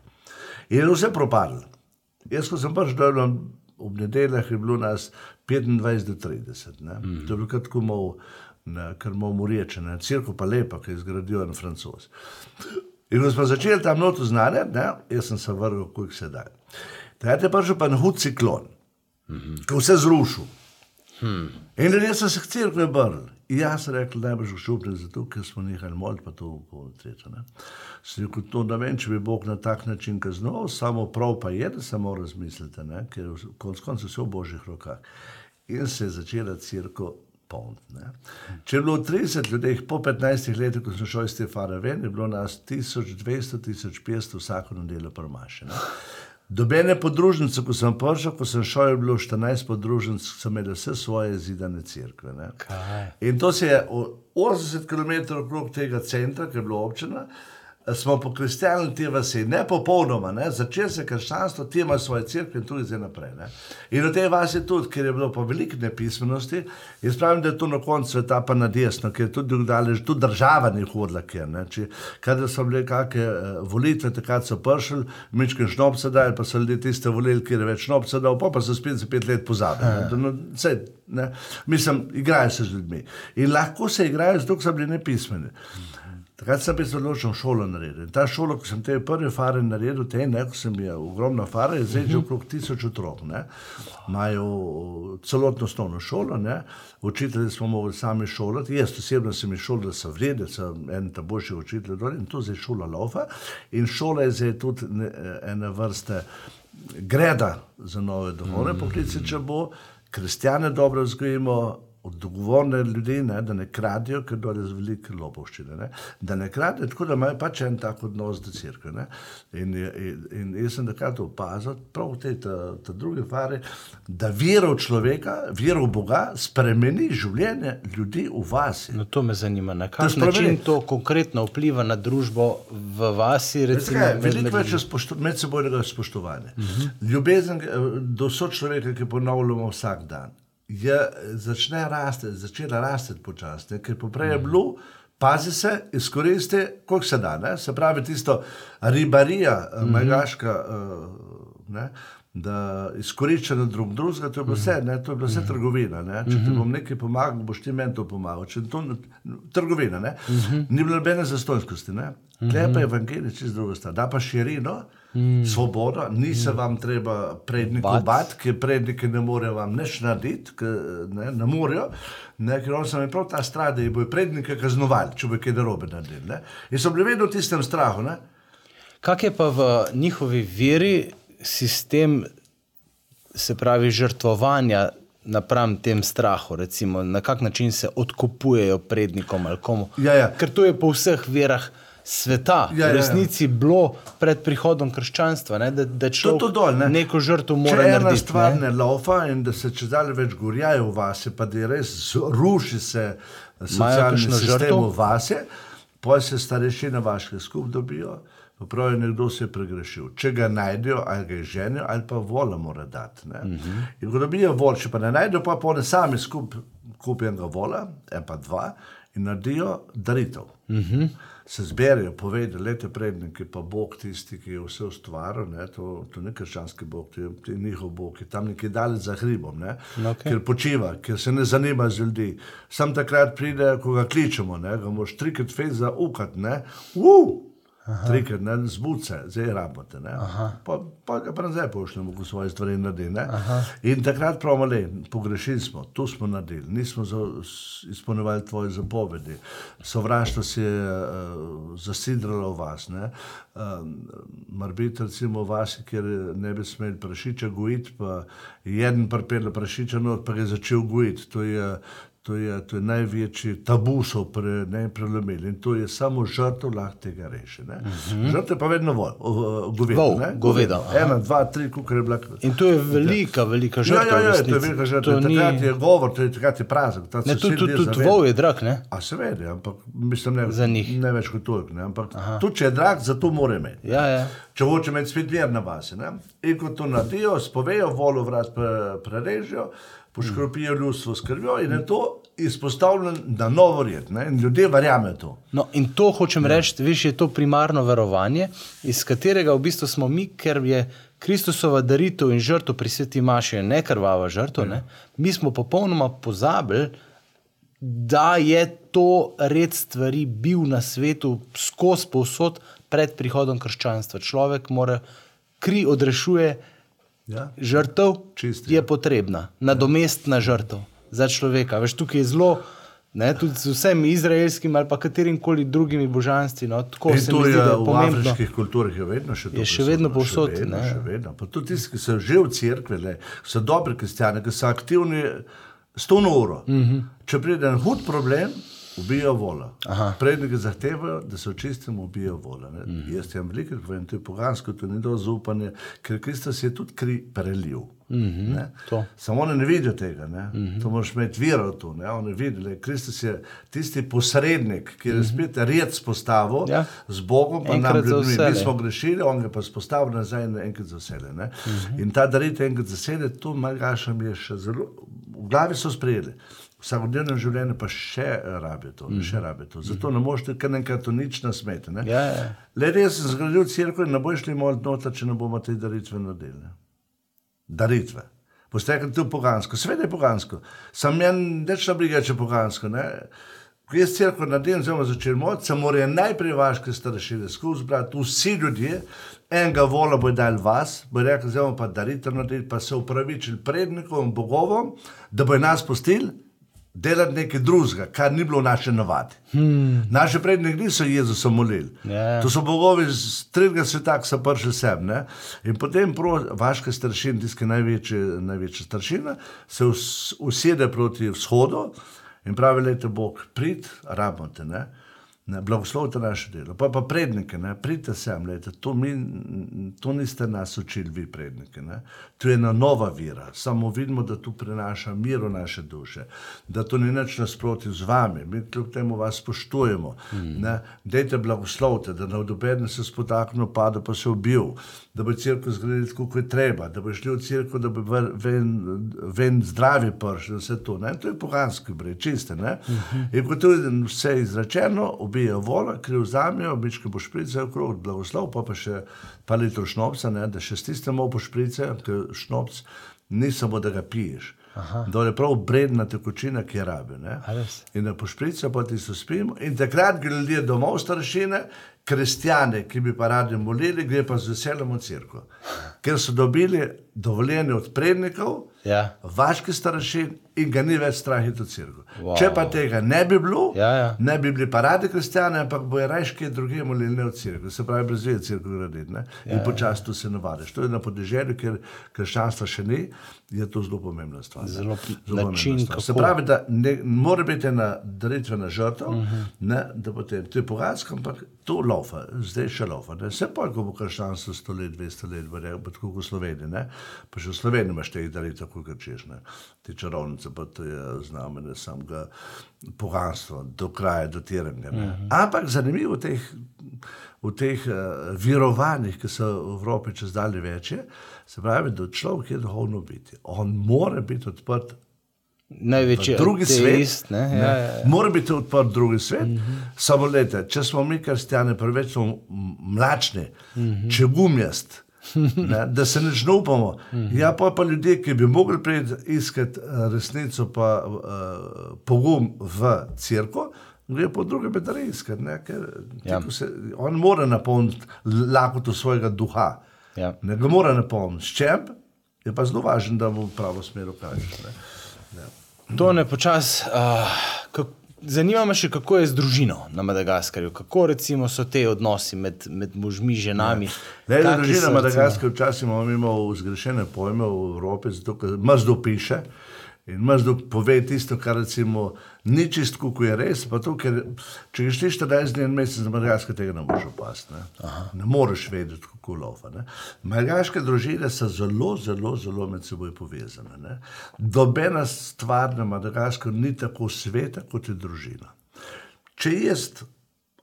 In je vse propadlo. Jaz, ko sem pač delal ob nedeljah, je bilo nas 25 do 30. Ne. Mm. To je bilo kar tako malo, ne, kar malo moreče, ne. Cirko pa lepa, ki je zgradil en francos. In ko smo začeli tam noto znane, ne, jaz sem se vrgel, koliko se da. Takrat je prišel pa en hud ciklon, mm -hmm. ki je vse zrušil. Hmm. In ljudje so se obrnili. In jaz sem rekel, da boš šupil zato, ker smo nehali moliti, pa to bo tretje. Sem rekel, to ne vem, če bi Bog na tak način kaznoval, samo prav pa je, da samo razmislite, ne? ker je v- konec koncev vse v božjih rokah. In se je začela crkva polniti. ne. Če je bilo 30 ljudi, po 15 letih, ko smo šli iz te fare ven, je bilo nas 1200-1500 vsako nedeljo prmaše. Ne? Dobene podružnice, ko sem prišel, ko sem šel, je bilo 14 podružnic, so imeli vse svoje zidane cerkve. ne. Kaj? In to se je o- 80 km okrog tega centra, ki je bilo občina, smo pokristjani te vasi, ne popolnoma, ne? začel se krščanstvo, ti imajo svoje crkve in tudi zdaj naprej. Ne? In v tej vasi tudi, ker je bilo pa veliko nepismenosti, jaz pravim, da je to na koncu sveta pa na desno, ker je tudi daleč, tudi država ni hodila kjer. Ne? Če, kadar so bile kakšne uh, volitve, takrat so prišli, mičke šnopce dali, pa so ljudje tiste volili, ker je več šnopce dal, pa, pa so spet za pet let pozabili. ne. No, saj, ne? Mislim, igrajo se z ljudmi. In lahko se igrajo, zato ker so bili nepismeni. Takrat sem se odločil šolo narediti. In Ta šola, ko sem te prve fare naredil, te ne, ko sem je ogromna fara, je zdaj že okrog tisoč otrok. Ne. Imajo celotno osnovno šolo, ne. učitelji smo mogli sami šolati. Jaz osebno sem jih šolal, da so vrede, sem en ta boljši učitelj in to zdaj šola laufa. In šola je zdaj tudi ne, ena vrsta greda za nove duhovne mm. poklice, če bo kristjane dobro vzgojimo, odgovorne ljudi, ne, da ne kradijo, ker z velike lobovščine. Ne, da ne kradijo, tako da imajo pač en tak odnos do crkve. ne. In, in, in jaz sem takrat opazil, prav v tej ta, ta drugi fari, da vero človeka, vero v Boga spremeni življenje ljudi v vasi. No, to me zanima. Na kakšen način to konkretno vpliva na družbo v vasi? Recimo, med- Veliko med več spošto, medsebojnega spoštovanja. Uh -huh. Ljubezen eh, do sočloveka, ki ponavljamo vsak dan, je začne rasti, začela rasti počasi, ker poprej je bilo. Pazi se, izkoristi, koliko se da. Ne? Se pravi, tisto ribarija, mm -hmm. majgaška, uh, ne? da izkorišča drug drugega, to je bilo vse, ne? to je bila vse trgovina. Ne? Če ti bom nekaj pomagal, boš ti meni to pomagal. Če to, trgovina, ne? ni bilo nobene zastojnosti. Ne? Tle pa je evangelij čez drugo stvar. Da pa širino, svobodo, ni se vam treba prednikov Bat. ker predniki ne morejo vam nič narediti, ne, ne morejo. Ne, ker on sem je prav ta strah, da bojo prednike kaznovali, če bo kaj narobe naredili. ne. In so bili vedno v tistem strahu. Ne? Kak je pa v njihovi veri sistem, se pravi, žrtvovanja napram tem strahu, recimo, na kak način se odkupujejo prednikom ali komu? Ja, ja. Ker to je po vseh verah sveta, Ja, ja, v ja. resnici bilo pred prihodom krščanstva, ne? da, da človek to dol, ne. neko žrtvo Če mora ena narediti. stvar ne. ne laufa in da se če dalje več gorjajo v vase, pa da je res ruši se socialni sistem v vase, pa se starešine vaške skup dobijo. pa Pravijo, nekdo se je pregrešil. Če ga najdejo, ali ga ženijo, ali pa vola mora dati. Uh -huh. In ko dobijo vol, če pa ne najdejo, pa oni sami skup, kupijo enega vola, en pa dva, in naredijo daritev. Uh Mhm. -huh. Se zberejo, povedo, lete predniki, pa Bog tisti, ki je vse ustvaril, ne, to, to ni krščanski Bog, to je, to je njihov Bog, ki je tam nekje daleč za hribom, ne, okej. ker počiva, ker se ne zanima z ljudi. Sam takrat pride, ko ga kličemo, ne, ga moraš trikrat fez zaukat, ne, uh, trikrat, ne, zbuce, zdaj rabite, ne. Pa, pa ga pa nazaj pošljemo, ko svoje stvari naredi. In takrat pravimo, le, pogrešili smo, tu smo naredili, nismo za, izpolnjevali tvoje zapovedi, sovraštvo se je uh, zasidralo v vas, ne. Uh, Marbit recimo v vas, kjer ne bi smeli prašiča gojiti, pa je en pripelje prašiča not, pa je začel gojiti. To je, to je, to je največji tabu, so pre, ne prelomili in to je samo žrtev lahko tega reši. Uh -huh. Žrtev pa vedno vol, uh, govedo. Vol, ne, govedo, aha. Ena, dva, tri, koliko je bila. In to je velika, velika Ja, žrtev. ja, ja, v to je velika žrtev. To Takrat ni- je govor, to je takrat je praznik. Ne, tudi tudi- tudi vol je drag, ne? A seveda, ampak mislim, ne, ne več kot toliko. ne, Ampak tudi če je drag, zato mora imeti. Ja, ja. Če hoče imeti spet ver na vasi. Ne? In ko to naredijo, spovejo, volo vrat pre, prerežijo, poškropijo ljudstvo s krvjo in je to izpostavljeno na novo red. Ne? In ljudje verjamejo to. No, in to hočem ja. reči, veš, je to primarno verovanje, iz katerega v bistvu smo mi, ker je Kristusova daritev in žrtev pri sveti Maši je ne krvava žrtev, Ja. ne? mi smo popolnoma pozabili, da je to red stvari bil na svetu skozi povsod pred prihodom krščanstva. Človek mora kri odrešuje, Ja? žrtev Čisti, je potrebna, nadomestna žrtev za človeka. Veš, tukaj je zelo, ne, tudi z vsemi izraelskimi ali katerim koli drugimi božanstvi. No, tako In se mi zdi, je da je v pomembno. afriških kulturah je vedno še to. Je še vedno povsod, Še vedno, še vedno. Pa tudi tisti, ki so že v cerkvi, le, so dobri kristijani, ki so aktivni s to uro. Mm. -hmm. Če pride en hud problem, ubijo vola. Predniki zahtevajo, da se očistimo, ubijo vola. Mm Mhm. -hmm. Jaz jim veliko povem, to je pogansko, to ni do zaupanja, ker Kristus je tudi kri prelil. Mm. -hmm. To. Samo oni ne vidijo tega. Ne? Mm -hmm. To moraš imeti vero v to. Ne? Oni vidijo, da Kristus je tisti posrednik, ki je mm -hmm. spet red spostavil Ja. z Bogom, pa Enkrat nam ljudmi. Mi smo grešili, on ga pa spostavil nazaj na enkrat za vse. Uh -huh. In ta daritev enkrat za vse, to Malgašam je še zelo, v glavi so sprejeli. Vsakodnevnem življenju pa še rabijo to, -huh. še rabijo to. Zato ne morete kar enkrat to nič nasmeti. Ne? Ja, ja. Le res sem zgradil crkvo in ne boš šli moliti noter, če ne bomo te daritve naredili. ne. Daritve. Boste rekli, to je pogansko. Sveda je pogansko. Sam meni več ne briga, če je pogansko. Ne? Ko jaz crkvo naredim, zelo začel moliti, se morajo najprej vaške starešine skozi brati, vsi ljudje, enega vola bo dal vas, bo rekel, zdaj pa daritev naredili, pa se upravičili prednikom bogovom, da bo nas pustili delati nekaj drugega, kar ni bilo naše navadi. Hmm. Naši predniki niso Jezusa molili. Ja. To so bogovi z tretjega sveta, ki so prišli sem. Ne? In potem pro, vaška staršina, tiska največja, največja staršina, se us, usede proti vzhodu in pravi, lejte Bog, prid, rabite, ne? Ne, blagoslovite naše delo. Pa pa prednike, ne, pridite sem, lejte, to, mi, to niste nas učili, vi prednike. Ne. To je ena nova vira. Samo vidimo, da tu prinaša mir v naše duše, da to ni nič nasproti z vami, mi kljub temu vas spoštujemo. Mm. Dejte blagoslovite, da na odobedne se spotaknil, pada pa se ubil, da bo crkva zgradila tako, kot je treba, da bo šli v crkvo, da bo ven, ven, zdravi pršli, vse to. Ne. To je poganski brej, čiste. Ne. Mm -hmm. In ko to je vse izrečeno, ubijajo vola, kriv vzamijo, običke bo šprice okrog, blagoslov, pa pa še pa litro šnopca, ne, da še s tistem malo pošprice, ker šnopc ni samo, da ga piješ. Da je prav bredna tekočina, ki je rabi. ne. A res? In da pošprica, pa ti so spimo. In takrat gre ljudje domov staršine, kristjane, ki bi pa radi molili, gre pa z veseljem v crkvo. Ker so dobili dovoljenje od prednikov, Ja. vaški staršin in ga ni več strah iti v crkvo. Wow. Če pa tega ne bi bilo, Ja, ja. ne bi bili pa radi kristjani, ampak bojo rajški druge molili ne v crkvi, se pravi, brez veze crkvo graditi. Ne? In počasi to se navadiš. To je na podeželju, ker krščanstva še ni, je to zelo pomembna stvar. Zelo pomembna način, stvar. Se pravi, da ne, mora biti ena daritvena žrtev, uh Mhm. -huh. ne, da potem to je pogansko, ampak to laufa, zdaj še laufa. Ne. Vse pa, ko bo krščanstvo 100 let, 200 let, bo bo tako kot v Sloveniji. Ne. Pa še v Sloveniji imaš teh daritev, kot češ. Ne. Ti čarovnice, pa to je znamenje samega poganstva, do kraja, dotiranja. Uh -huh. Ampak zanimivo v teh, v teh uh, virovanjih, ki so v Evropi čez dalje večje, se pravi, da človek je duhovno biti. On mora biti odprt Največji drugi ateist, svet. Ne? Ne, Ja, ja, ja. Mora biti odprt drugi svet. Mm -hmm. Samo lete, če smo mi kristijani preveč mlačni, mm -hmm. če gumjast. Ne, da se ne upamo. Ja, pa, pa ljudje, ki bi mogli priti iskati eh, resnico, pa uh, pogum v crkvo, gre po druge bedare iskati. Ne, ker Ja. se, on mora napolniti lakoto svojega duha. Ja. Ne ga mora napolniti. S čem? Je pa zelo važno, da mu v pravo smer kažeš. ne. To ne počas. Uh, zanima me še, kako je z družino na Madagaskarju. Kako recimo so te odnosi med, med možmi, ženami. Ne, da Kakšni družina so, Madagaskar včasih imamo mimo zgrešene pojme v Evropi, zato ker mrzdo piše in mrzdo pove tisto, kar recimo ni čistko, ko je res, pa to, ker če greš ti 14 dni en mesec na Madagaskar, tega ne moreš opasti. Ne, ne moreš vedeti, kako lova. Ne. Madagaške družine so zelo, zelo, zelo med seboj povezane. Ne. Dobena stvar na Madagaskarju ni tako sveta, kot je družina. Če jaz,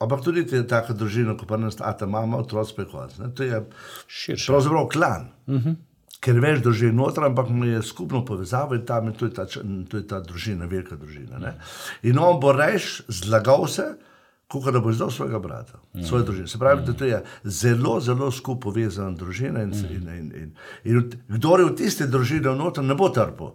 ampak tudi ti je taka družina, ko pa nas ata mama, otroci prehod, to je Širše. pravzaprav klan. Uh -huh. Ker več družin noter, ampak mu je skupno povezavo in tam je to je ta, to je ta družina, velika družina. Ne? In on bo reš zlagal se, kot da bo izdal svojega brata, svoje družine. Se pravi, da to je zelo, zelo skupaj povezana družina in, in, in, in, in v- kdor je v tiste družine noter, ne bo trpel.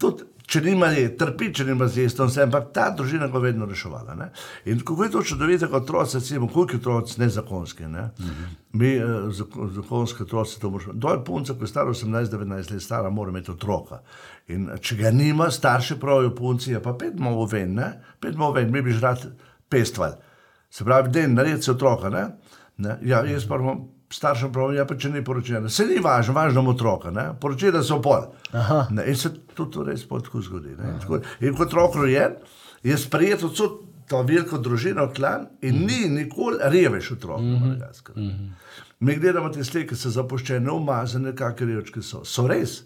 Tudi, če nima je, trpi, če nima zjesti, vse, ampak ta družina ga je vedno reševala. Ne? In kako je to čudovito, kot otroci, recimo, koliko je otroci nezakonski. Ne? Mi, eh, zako- zakonske otroci, to možemo. Dol punca, ko je stara 18-19 let, stara, mora imeti otroka. In če ga nima, starši pravijo punci, je pa pet malo ven, ne? pet malo ven, mi bi že rad pestvali. Se pravi, den, naredi se otroka. Ne? Ne? Ja, jaz pa imam staršem pravim, ja, pa če ni poročena. Se ni važno, važno otroka, ne? poročena so pol. Ne, in se tudi to res pol tako zgodi. tako, in kot otrok rojen, je sprejet od ta veliko družino, klan in mm. ni nikoli revež otrok. Mm -hmm. mm -hmm. Mi gledamo te slike, so zapuščene, umazane, kakšne revčke so. So res.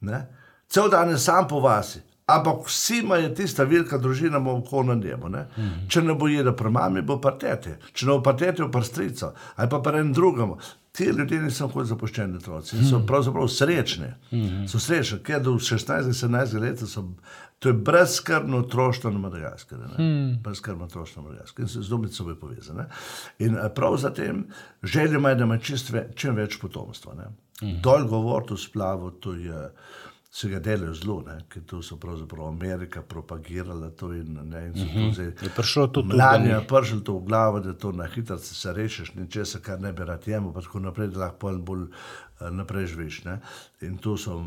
Ne? Cel dan je sam po vasi. Ampak vsi imajo tista velika družina, ima okoli na njemu. Ne? Mm -hmm. Če ne bo jedel pri mami, bo pa tete. Če ne bo pa tete, pa strico. Ali pa pa en drugemu. Ti ljudje niso kot zapuščeni otroci. in So pravzaprav srečni. Mm -hmm. So srečni, ker do 16-17 let so. To je brezskrbno otroštvo na Madagaskarju. Mm. Brezskrbno otroštvo na Madagaskarju. In se zelo med seboj povezane. In eh, prav zatem želja ima, da ima čim več potomstva. Mm. Dol govor to splavo, to je. Se ga delajo zelo, ne? ker to so pravzaprav Amerika propagirala to in, ne, in so to zdaj. Je prišlo to tudi Mladi do je njih. prišel to v glavo, da to na hitro se rešiš, ničesar, kar ne bi rad jemo, pa tako naprej, da lahko pol bolj eh, naprej živiš. Ne? In to so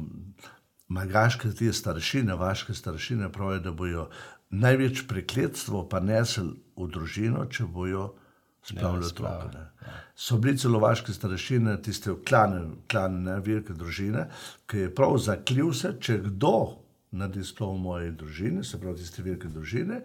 magaške, te staršine, vaške staršine pravijo, da bojo največ prekletstvo pa nesel v družino, če bojo spravljali otroke. ne. So bili celo vaške staršine, tiste klane, klane ne, velike družine, ki je prav zaklil se, če kdo naredi sploh v moji družini, se pravi tiste velike družine,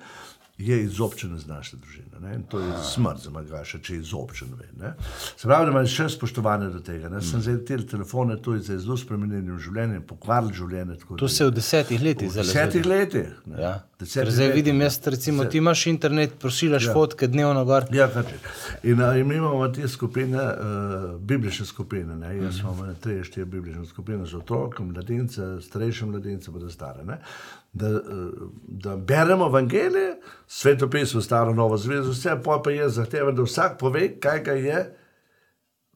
je izobčen iz naše družine. Ne? In to je smrt za Magaša, če je izobčen. Ve, ne? se pravi, da imaš še spoštovanje do tega. Ne? Sem zdaj te telefone, to je zdaj zelo spremenjeno življenje, pokvarili življenje. To se je v desetih letih v zelo desetih letih. Ja. Desetih Ker zdaj letih. vidim, jaz recimo, ti imaš internet, prosilaš ja. fotke dnevno gor. Ja, kaj če. In, in mi imamo te skupine, uh, biblične skupine. Ne? Jaz mm -hmm. imam tri, štiri biblične skupine za otroke, mladince, starejše mladince, pa da stare. Ne? Da, da beremo evangelije, svetopismo, staro, novo zvezo, vse pa pa je zahteva, da vsak pove, kaj ga je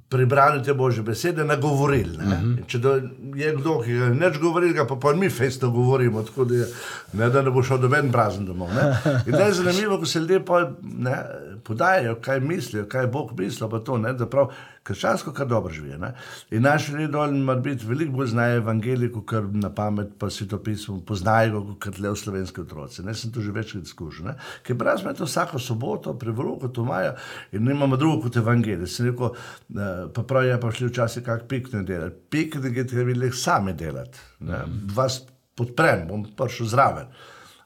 prebrali te božje besede, nagovorili. Uh -huh. Če da je kdo, ki ga je neč govoril, ga pa, pa mi festo govorimo, tako da, je, ne, da ne bo šel doben prazen domov. Ne? In da je zanimivo, ko se ljudje pa, ne, podajajo, kaj mislijo, kaj je Bog mislil, pa to, ne, da prav krščansko kar dobro živijo. Ne? In naši ljudje dol mora biti veliko bolj znajo evangelijo, kot na pamet, pa svetopismo, poznajo ga kot le v slovenski otroci. Ne sem to že večkrat izkušal. ne. Ker brez me to vsako soboto, prevroko to imajo in nimamo drugo kot evangelij. Sem rekel, eh, pa prav je pa šli včasih kak piknik delati. Piknik je treba le sami delati. ne. Vas podprem, bom prišel zraven.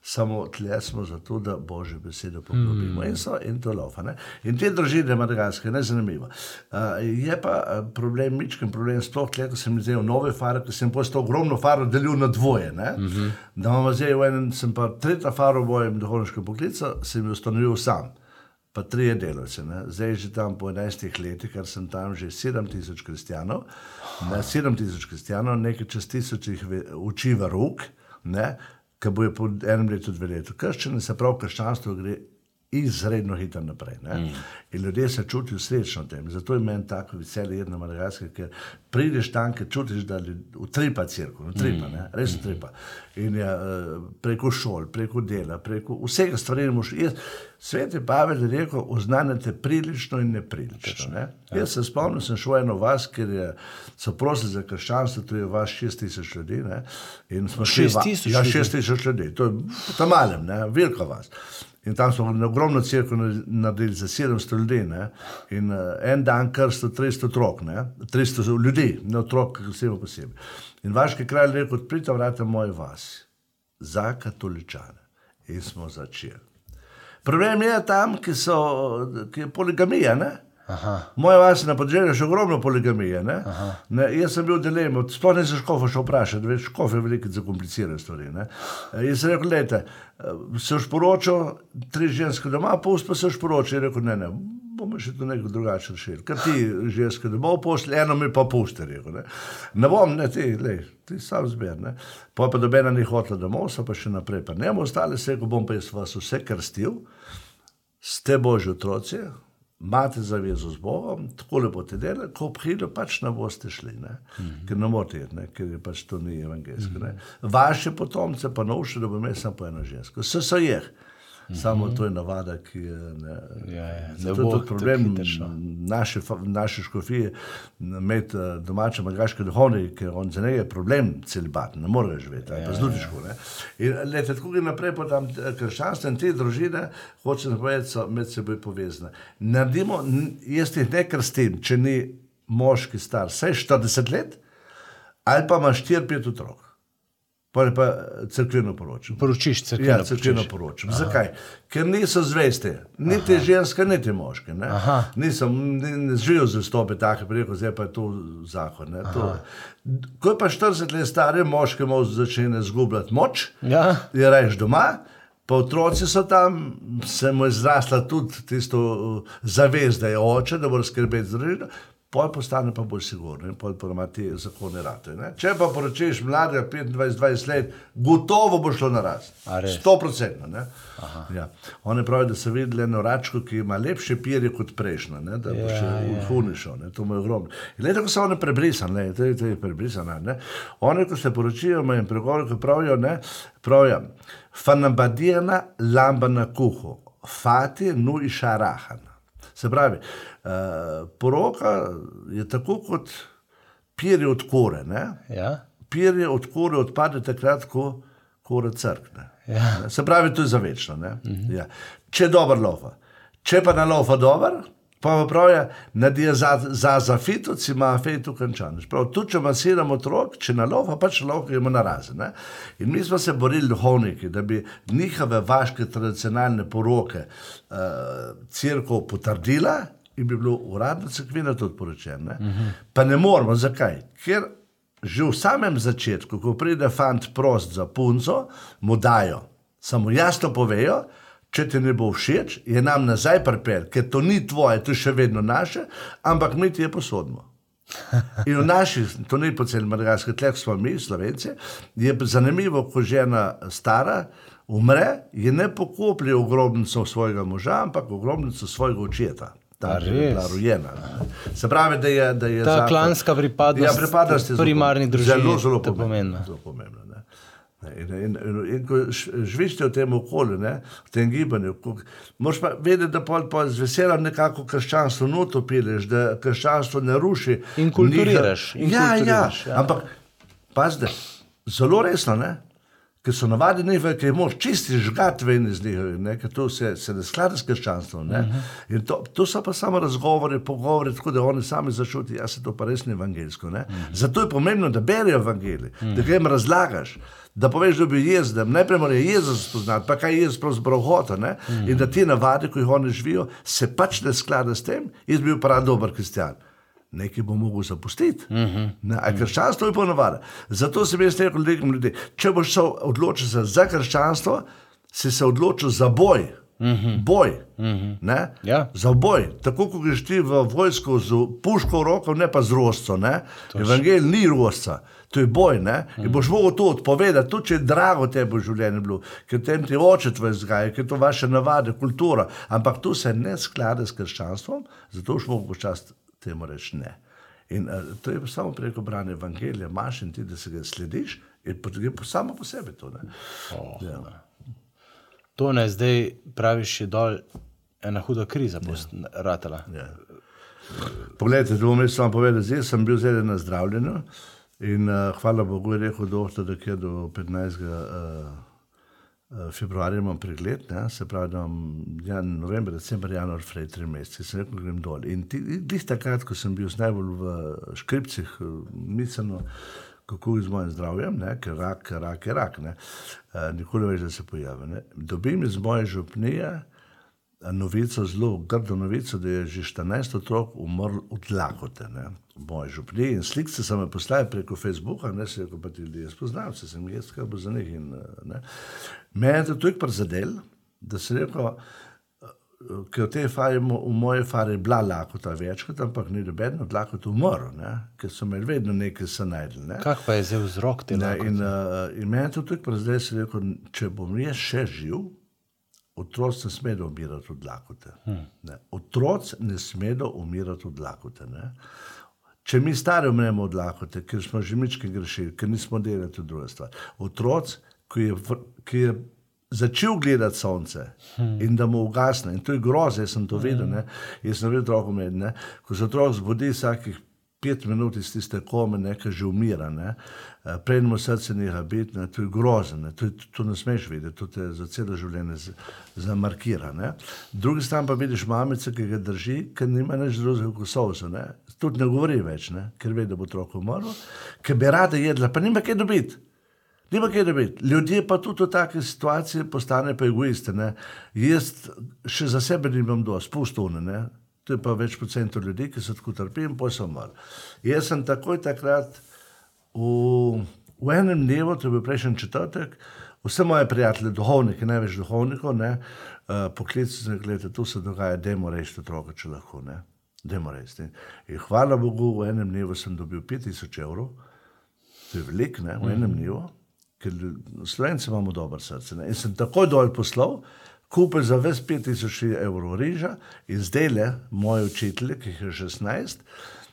Samo tle smo zato, da božje besede poglobimo mm. in, so, in to lofa. Ne? In te družine Madagaske, ne zanimivo. Uh, je pa problem, mičken problem, sploh tle, ko sem zdaj v nove fare, ko sem postal ogromno faro delil na dvoje. Mm -hmm. Da imamo zdaj v enem, sem pa tretja faro v mojem duhovniškem poklicu, sem jo ustanovil sam. Pa tri delavce, ne. zdaj že tam po 11 letih, ker sem tam že 7000 kristijanov, ne, 7000 kristijanov, nekaj čez tisoč jih uči v rok, ne, ki bojo po enem letu, dve letu. Krščenje se pravi, krščanstvo gre izredno hitro naprej. Mm. In ljudje se čutijo srečno tem. Zato je meni tako veselje jedno Madagaskar, ker prideš tam, ker čutiš, da utripa crkva, utripa, mm. res utripa. In je uh, preko šol, preko dela, preko vsega stvari. Svet je Pavel rekel, oznanjate prilično in neprilično. Ne? Ja. Jaz se spomnim, sem šel eno vas, ker je, so prosili za krščanstvo, to je vaš šest tisoč ljudi. Ne? In smo šli Šest tisoč Ja, ljudi? ljudi, to je tam malem, ne? veliko vas. In tam smo na ogromno crkvo naredili za 700 ljudi. Ne? In uh, en dan krsto 300 otrok, ne? 300 ljudi, ne otrok, vsebo posebej. In vaški kralj je rekel, odprite vrata moje vasi za katoličane. In smo začeli. Problem je tam, ki, so, ki je poligamija. Ne? Aha. Moja vas na podeželju je še ogromno poligamije. Ne? Ne, jaz sem bil dilem, sploh ne se škofa še vprašati, več škof je veliko zakomplicirane stvari. Ne? E, Jaz sem rekel, lete, se už poročal, tri ženske doma, pust pa se už poročal. Je rekel, ne, ne, bomo še to nekako drugače rešili. Ker ti ženske domov pošlji, eno mi pa pusti. Rekel, ne. ne bom, ne ti, lej, ti sam zber. Ne. Pa pa dobena ni hotela domov, so pa še naprej. Pa ne bomo ostali, se rekel, bom pa jaz vas vse krstil, ste božji otroci, imate zavezo z Bogom, tako lepo te dela, ko pride, pač ne boste šli, ne? Mm -hmm. ker ne morete ne? ker pač to ni evangelsko. Mm -hmm. Vaše potomce pa novše, da bo imel samo po eno žensko. Vse so jih. Mm. Samo to je navada, ki je. Ne, Ja, ja, ne Zato je bo tudi problem naše, naše škofije, imeti eh, domače magaške duhovnike, ker on za njega je problem celibat, ne more živeti, ja, pa težko. ne. In lete, tako gre naprej, pa tam eh, krščanstvo in te družine, hoče napovedati, so med seboj povezane. Naredimo, jaz jih ne krstim, če ni moški star vsaj 40 let, ali pa ima 4-5 otrok. Pa je pa eh, crkveno poročilo. Poročiš crkveno. Ja, crkveno poročam. Zakaj? Ker niso zveste, niti Aha. ženske, niti moške. Ne? Nisem, ne, ne živijo za stope, tako rekel, zdaj pa je to zakon. ne, To. Ko je pa 40 let stare, moške malo začne zgubljati moč, Ja. je reč doma. Pa otroci so tam, se mu je zrasla tudi tisto uh, zavest, da je oče, da bo skrbeti za družino, pol postane pa bolj sigurno in pol pa ima te zakone rate. Ne? Če pa poročiš mladega 25-20 let, gotovo bo šlo na rast. A res? 100%. Ne? Ja. Oni pravijo, da so videli eno račko, ki ima lepše perje kot prejšnja, ne? da bo Ja, še ja. uhunišal, to mu je ogromno. In Glede, ko so oni prebrisani, to je, je prebrisano. Oni, ko se poročijo, imajo pregovor, ko pravijo, ne, pravijo, fanabadijana lamba na kuhu, fati nu išarahana. Se pravi, poroka je tako kot pir od kore. Ja. Pir je od kore odpade takrat, ko kore crkne. Ja. Se pravi, to je za večno. -hmm. ja. Če je dober lova. Če pa na lova dober, pa pravijo, nadija za, za zafito, si ima fejtu končan. Prav, tudi če masiramo otrok, če na lova, pač lahko gremo na razen. Ne? In mi smo se borili duhovniki, da bi njihove vaške tradicionalne poroke uh, crkva potrdila in bi bilo uradno crkveno to odporočeno. Mm -hmm. Pa ne moramo, zakaj? Ker že v samem začetku, ko pride fant prost za punco, mu dajo, samo jasno povejo, če ti ne bo všeč, je nam nazaj pripel, ker to ni tvoje, to je še vedno naše, ampak mi ti je posodimo. In v naših, to ni po celem Madagaskar, tleh smo mi, slovenci, je zanimivo, ko žena stara umre, je ne pokoplje v grobnico svojega moža, v grobnico svojega očeta. Ta je bila rojena. Se pravi, da je, da je Ta zakon- klanska pripadnost ja, pripadnost je primarni družini Zelo, zelo pomembna. Zelo pomembna ne. In, in, in, in ko živiš v tem okolju, ne, v tem gibanju, moraš pa vedeti, da pol, pol z veseljem nekako krščanstvo noto pileš, da krščanstvo ne ruši. In kulturiraš, in ja, kulturiraš, ja, ja. ampak pazite, zelo resno, ne? Ker so navadni, ki jih moraš čisti žgat ven iz njih, ne? ker to se, se ne sklada s krščanstvom. Uh Mhm. -huh. In to, to so pa samo razgovori, pogovori, tako da oni sami začutijo, da se to pa res ni evangelsko. Ne? Mhm. Zato je pomembno, da berijo evangelij, uh -huh. da jim razlagaš. Da poveš, da bi jezdil, najprej mora Jezus spoznati, pa kaj je Jezus pravzaprav hotel. Mm -hmm. In da ti navade, ko jih oni živijo, se pač ne sklada s tem, jaz bi bil prav dober kristjan. Nekaj bo mogel zapustiti. Mm -hmm. A krščanstvo je ponovada. Zato sem jaz rekel ljudem, ljudi, če boš se odločil za, za krščanstvo, si se odločil za boj. Mm -hmm. Boj. Mm -hmm. Ja. Za boj. Tako kot greš ti v vojsko z puško v roko, ne pa z rosco. Evangel ni rosca, to je boj. Mm -hmm. In boš mogel to odpovedati, tudi če je drago tebi v življenju bilo, ker tem ti oče tvoje zgaje, ker to vaše navade, kultura. Ampak to se ne sklada s krščanstvom, zato boš mogel počasi temu reči ne. In uh, to je samo preko branja evangelija, imaš in ti, da se ga slediš, in potem po samo po sebi to. Oh, ja. To ne zdaj praviš, je dol ena huda kriza, postratela. Ja. Ja. Poglejte, to bom jaz samo povedal, zdaj sem bil zelo na zdravljenju in uh, hvala Bogu je rekel doktor, da je do 15. Uh, februarja imam pregled, ne, se pravi, da imam jan, november, december, januar, frej, tri mesece, se rekel, grem dol. In ti takrat, ko sem bil najbolj v škripcih, misleno, kako je z mojim zdravjem, ne, ker rak, rak je rak, ne, nikoli več, da se pojavi. Ne. Dobim iz moje župnije novico, zelo grdo novico, da je že 14 otrok umrl od lakote. Ne moje župnije in slike sem jim poslal preko Facebooka, ne se pa ti ljudje spoznam, se sem jaz, kaj bo za njih. In, ne. Mene je to tudi prizadel, da se rekel, ker v tej fari, v moje fari je bila lakota večkrat, ampak ni doben od lakota umrl, ne, ker so imeli vedno nekaj se najdel. Ne. Kak pa je zdaj vzrok te lakote? In, uh, in mene je to tudi prizadel, da se rekel, če bom jaz še živ, Otroci ne smejo umirati od lakote. Hmm. Otroci ne smejo umirati od lakote. Ne? Če mi stari umremo od lakote, ker smo že mički grešili, ker nismo delali to druga stvar. Otroc, ki je, ki je začel gledati sonce hmm. in da mu ugasne, in to je groze, jaz sem to videl, hmm. jaz sem videl otrok med, ne? ko se otrok zbudi vsakih pet minut iz tiste kome, nekaj že umira, ne? Eh, prej mu srce neha biti, ne? to je grozno, to, to ne smeš videti, to te za celo življenje zamarkira. Ne? Drugi stran pa vidiš mamice, ki ga drži, ker nima več drugega kot sosa, tudi ne govori več, ne? ker ve, da bo otrok umrl, ker bi rada jedla, pa nima kaj dobiti. Nima kaj dobiti. Ljudje pa tudi v takej situaciji postanejo egoisti. Jaz še za sebe nimam dosti, spustone to je pa več procentov ljudi, ki so tako trpeli in pojjo umrli. Jaz sem takoj takrat v, v enem dnevu, to je bil prejšnji četrtek, vse moje prijatelje, duhovnike, največ duhovnikov, ne, uh, so rekli, da tu se dogaja, da moramo reči otroka, če lahko ne. Reči, in hvala Bogu, v enem dnevu sem dobil 5000 evrov, to je veliko, v enem dnevu, ker slovenci imamo dobro srce. Ne. In sem takoj dol poslal, kupil za ves 5000 evrov riža in zdaj le moj učitelj, ki je 16,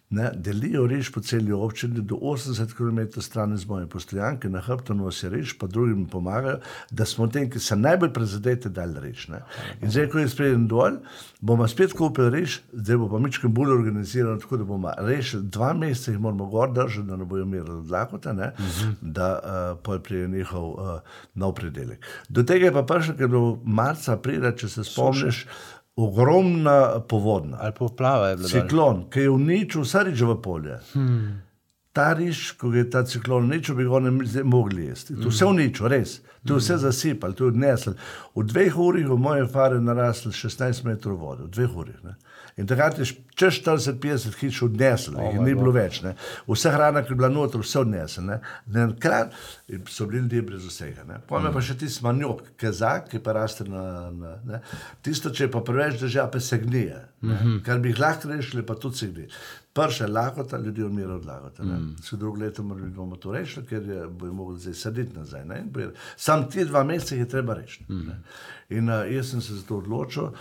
ne, delijo riž po celi občini, do 80 km stran iz moje postojanke, na hrbtu nosi riž, pa drugim pomagajo, da smo tem, ki se najbolj prizadete, dali riž. Ne. In zdaj, ko je spreden dol, bomo spet kupili riž, zdaj bo pa mičkim bolj organizirano, tako da bomo rešili dva meseca, jih moramo gor držati, da ne bojo umirali od lakote, ne, uh -huh. da uh, pojeprijo njihov uh, nov predelek. Do tega je pa prišlo, ker do marca, aprila, če se spomniš, Suša ogromna povodna. Ali poplava je bila. Ciklon, ki je uničil vse riž v polje. Hmm. Ta riž, ko je ta ciklon uničil, bi ga ne mogli jesti. To vse uničil, res. To je vse hmm. zasipal, to je odnesel. V dveh urih v moje fare naraslo 16 metrov vode, v dveh urih. Ne? In takrat je čez 40-50 hiš odnesel, oh ni bilo več. Ne. Vse hrana, ki je bila noter, vse odnesel. Enkrat so bili ljudje brez vsega. Potem mm. pa še ti smanjok, kezak, ki pa raste na. na ne. Tisto, če je pa preveč drža, pa se gnije. Mm -hmm. Kar bi jih lahko rešili, pa tudi se gnije. Prša je lakota, ljudje umirajo od lakote. Mm. Vse drugo leto bomo to rešili, ker je, bojo mogli zdaj sedeti nazaj. Sam ti dva meseca je treba rešiti. Mm. In uh, jaz sem se za to odločil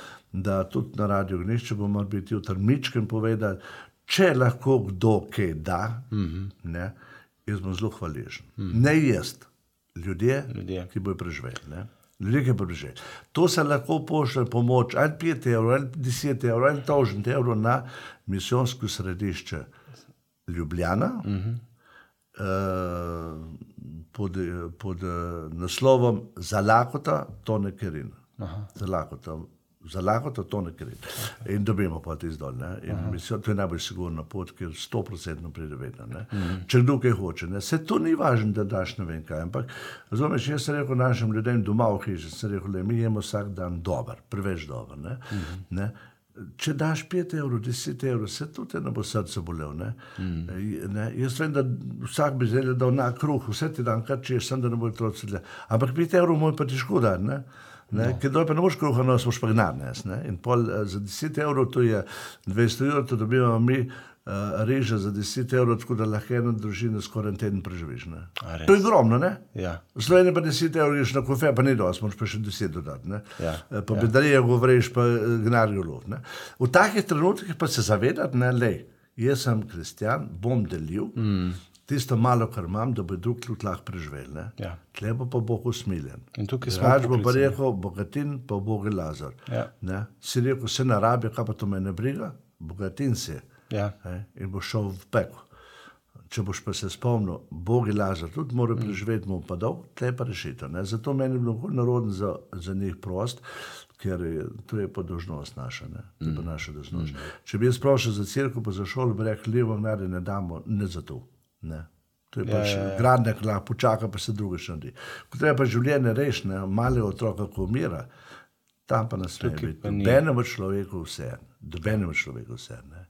da tudi na radiju Gnišče bomo biti v Trmičkem povedali, če lahko kdo kaj da, mm -hmm. ne, jaz bom zelo hvaležen. Mm. Ne jaz, ljudje, ljudje. ki bojo preživeli. Ljudje, ki preživeli. To se lahko pošlje pomoč, ali 5 evrov, ali 10 evrov, ali 1000 evrov na misijonsko središče Ljubljana. Mm -hmm. uh, Pod, pod uh, naslovom Za lakota, to ne kerin. Za lakota, za lakoto to ne gre. In dobimo pa ti zdolj. To je najbolj sigurna pot, ker sto procentno pride vedno. Mm -hmm. Če kdo kaj hoče. Ne? Se to ni važno, da daš ne vem kaj. Ampak, razumeš, jaz sem rekel našim ljudem doma v hiši, sem rekel, le mi jemo vsak dan dober, preveč dober. Ne? Mm -hmm. Če daš 5 evrov, 10 evrov, se tudi ne bo srce bolel. Ne? Mm. Ne? Jaz vem, da vsak bi želel, da na kruh, vse ti dan, kar češ, sem da ne bo otroci. Ampak 5 evrov moj pa ti škoda. Ne, no. Ker pa ne boš kruha, no, smo špagnarne. In pol, uh, za 10 evrov, to je 200 evrov, to dobivamo mi. Uh, reže za 10 evrov, tako da lahko eno družino skoraj en teden preživiš. To je ogromno, ne? Ja. Slovenija pa 10 evrov, greš na kofe, pa ni dosti, moraš pa še 10 dodati. Ja. Po Ja. bedariju govoriš, pa gnarijo lov. ne. V takih trenutkih pa se zavedati, ne, lej, jaz sem kristjan, bom delil mm. Tisto malo, kar imam, da bo drug tudi lahko preživel. ne. Ja. Tle bo pa Bog usmiljen. Rač bo pa rekel, bogatin pa Bog je lazar. Ja. Ne. Si rekel, se ne rabi, kaj pa to me ne briga, bogatin si. Ja. Ne, in boš šel v peklo. Če boš pa se spomnil, Bog je lažje, tudi mora preživeti, mu pa dol, tle pa rešitev. ne. Zato meni je bilo narodno za, za njih prost, ker je, to je pa dožnost naša. Ne? To je pa naša dožnost. Če bi jaz prošel za crkvo, pa za šolo, bi rekel, levo mnade ne damo, ne za to. Ne? To je Ja, pač ja, ja. gradnek, lahko počaka, pa se druge še naredi. Ko treba pa življenje rešiti, ne, male otroka, ko umira, tam pa nas ne Tukaj biti. Dobenemu človeku vse, dobenemu človeku vse. Ne.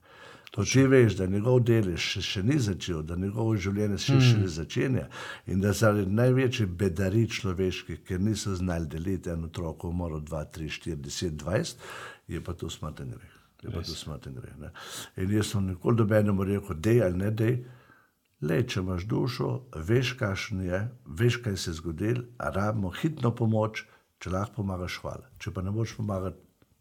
To ti veš, da njegov del še, še ni začel, da njegovo življenje še, še ne začenja in da zaradi največje bedari človeških, ker niso znali deliti en otrok, umoril 2, 3, 4, 10, 20, je pa to smaten greh. Je pa to smaten greh. In jaz sem nikoli dobenemu rekel, dej ali ne dej. Le, če imaš dušo, veš, kakšen je, veš, kaj se je zgodilo, rabimo hitno pomoč, če lahko pomagaš, hvala. Če pa ne boš pomagati,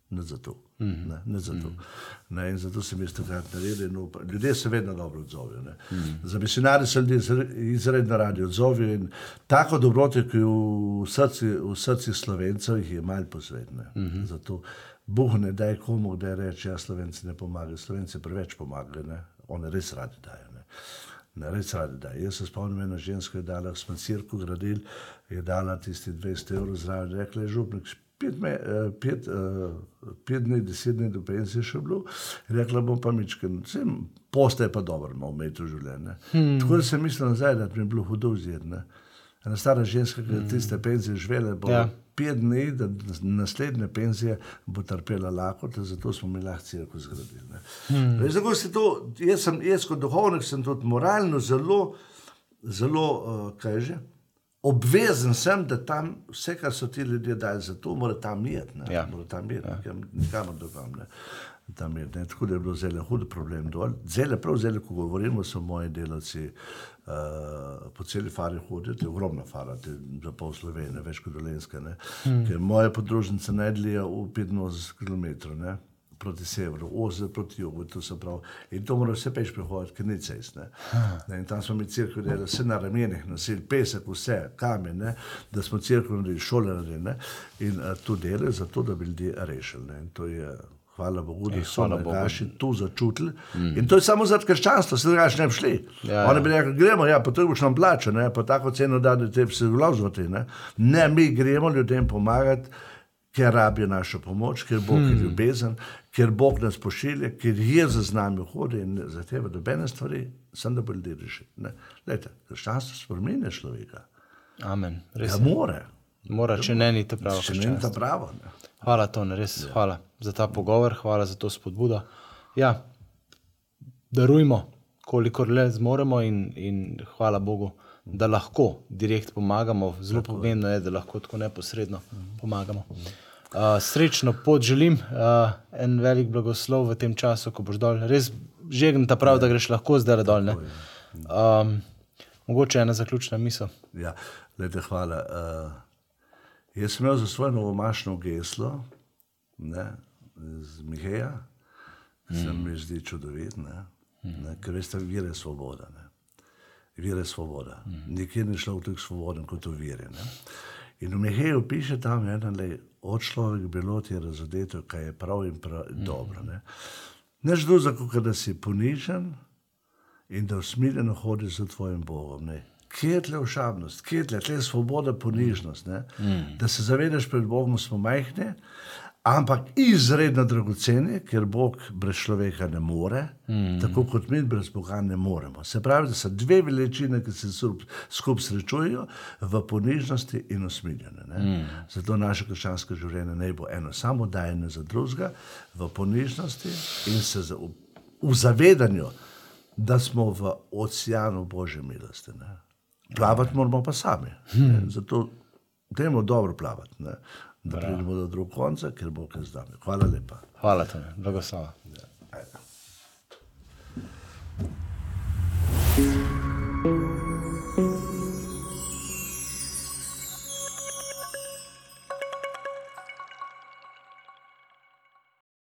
ne za to. Mm -hmm. ne, ne za to. Mm -hmm. ne, in zato sem jaz takrat naredil. upam- Ljudje se vedno dobro odzovejo. Mm -hmm. Za misionarje se ljudje izre- izredno radi odzovejo in tako dobrote, ki v srci, v srci slovencev, jih je malo posvetne. Mm -hmm. Zato Bog ne daj komu, da reče, ja, slovenci ne pomagajo. Slovenci preveč pomagajo, ne? oni res radi dajo. Ne? Ne, res radi da. Jaz se spomnim, ena ženska je dala, smo cirku gradili, je dala tisti 200 evrov zraven, rekla je župnik, pet, me, eh, pet, eh, pet dni, deset dni do pensije še bilo, rekla bom pa mičken, vsem postaje pa dobro, malo imeti v življenju. Hmm. Tako da sem mislil nazaj, da bi mi bilo hudo vzeti. Ena stara ženska, ki je tiste penzije živela, bo Ja. Pet dni, da naslednje penzije bo trpela lakote, zato smo mi lahko cirkus zgradili. ne. Hmm. Se to, jaz, sem, jaz kot duhovnik sem tudi moralno zelo, zelo uh, kaj že, obvezen sem, da tam vse, kar so ti ljudje dali za to, mora tam iti. ne. Ja. Mora tam iti, ja. nikamor drugam. Ne. Tam je, ne. Tako da je bilo zelo hud problem dol. Zelo, prav zelo, ko govorimo, so moji delavci uh, po celi fari hoditi, ogromna fara, te, za pol Slovenije, več kot dolenske. Hmm. Ker moje podružnice najdlje v 85 km. Ne? Proti severu, ozir proti jugu, to se pravi. In to mora vse peš prehoditi, ker ni cest. Ne? Ne, in tam smo mi crkvi delali, vse na ramenih, nosil pesek, vse, kamen, ne? da smo crkvi naredili, šole naredili. Ne? In uh, to delajo zato, da bi ljudi rešili. Ne? In to je, hvala Bogu, da Ej, so Bogu. naši to začutili. Mm. In to je samo zaradi krščanstva, se drugače ne bi šli. Ja, Oni ja. bi rekli, gremo, ja, to boš nam plačal, ne? pa tako ceno da, da te se vložiti. Ne? ne, mi gremo ljudem pomagati. Ker rabijo našo pomoč, ker Bog je ljubezen, ker Bog nas pošilja, ker je za nami hodi in zahteva nobene stvari, sem da bo ljudi rešil. Krščanstvo spremenja človeka. Amen. Res Ja, more. Mora, če ne, ni to pravo. Če ne ta pravo. Ne. Hvala, Tone, res ja. hvala za ta pogovor, hvala za to spodbudo. Ja, darujmo, kolikor le zmoremo, in, in hvala Bogu, da lahko direkt pomagamo. Zelo tako pomembno je, da lahko tako neposredno pomagamo. Uh, srečno pot želim, uh, en velik blagoslov v tem času, ko boš dol. Res žegnem ta prav, da greš lahko zdaj dol. ne. Um, mogoče ena zaključna misel. Ja, lejte, hvala. Uh, jaz sem imel za svoje novomašno geslo, ne, z Miheja, mm. se mi zdi čudovit, ne, ne, ker veste, vire svoboda. Ne. Vire svoboda. Mm. Nikjer ni šlo v tako svoboden kot v vire. Ne. In v Miheju piše tam, ena, le, od človek bilo ti je razodeto, kaj je prav in prav, mm. dobro. Ne. Než drugega, kot da si ponižen, in da usmiljeno hodiš za tvojim Bogom. Ne. Kje je tle ošabnost, kje je tle, tle svoboda, ponižnost. Mm. Da se zavedaš pred Bogom, smo majhni, ampak izredno dragoceni, ker Bog brez človeka ne more, mm. tako kot mi brez Boga ne moremo. Se pravi, da so dve veličine, ki se skupaj srečujejo v ponižnosti in usmiljenju. Mm. Zato naše krščansko življenje ne bo eno samo dajanje za drugega, v ponižnosti in se za, v, v zavedanju da smo v oceanu Božje milosti. Ne. Plavati moramo pa sami. Ne. Zato dajmo dobro plavati. Ne da pridemo do drugega konca, ker bo kaj z nami. Hvala lepa. Hvala tebi, blagoslava. Ja. Ajde.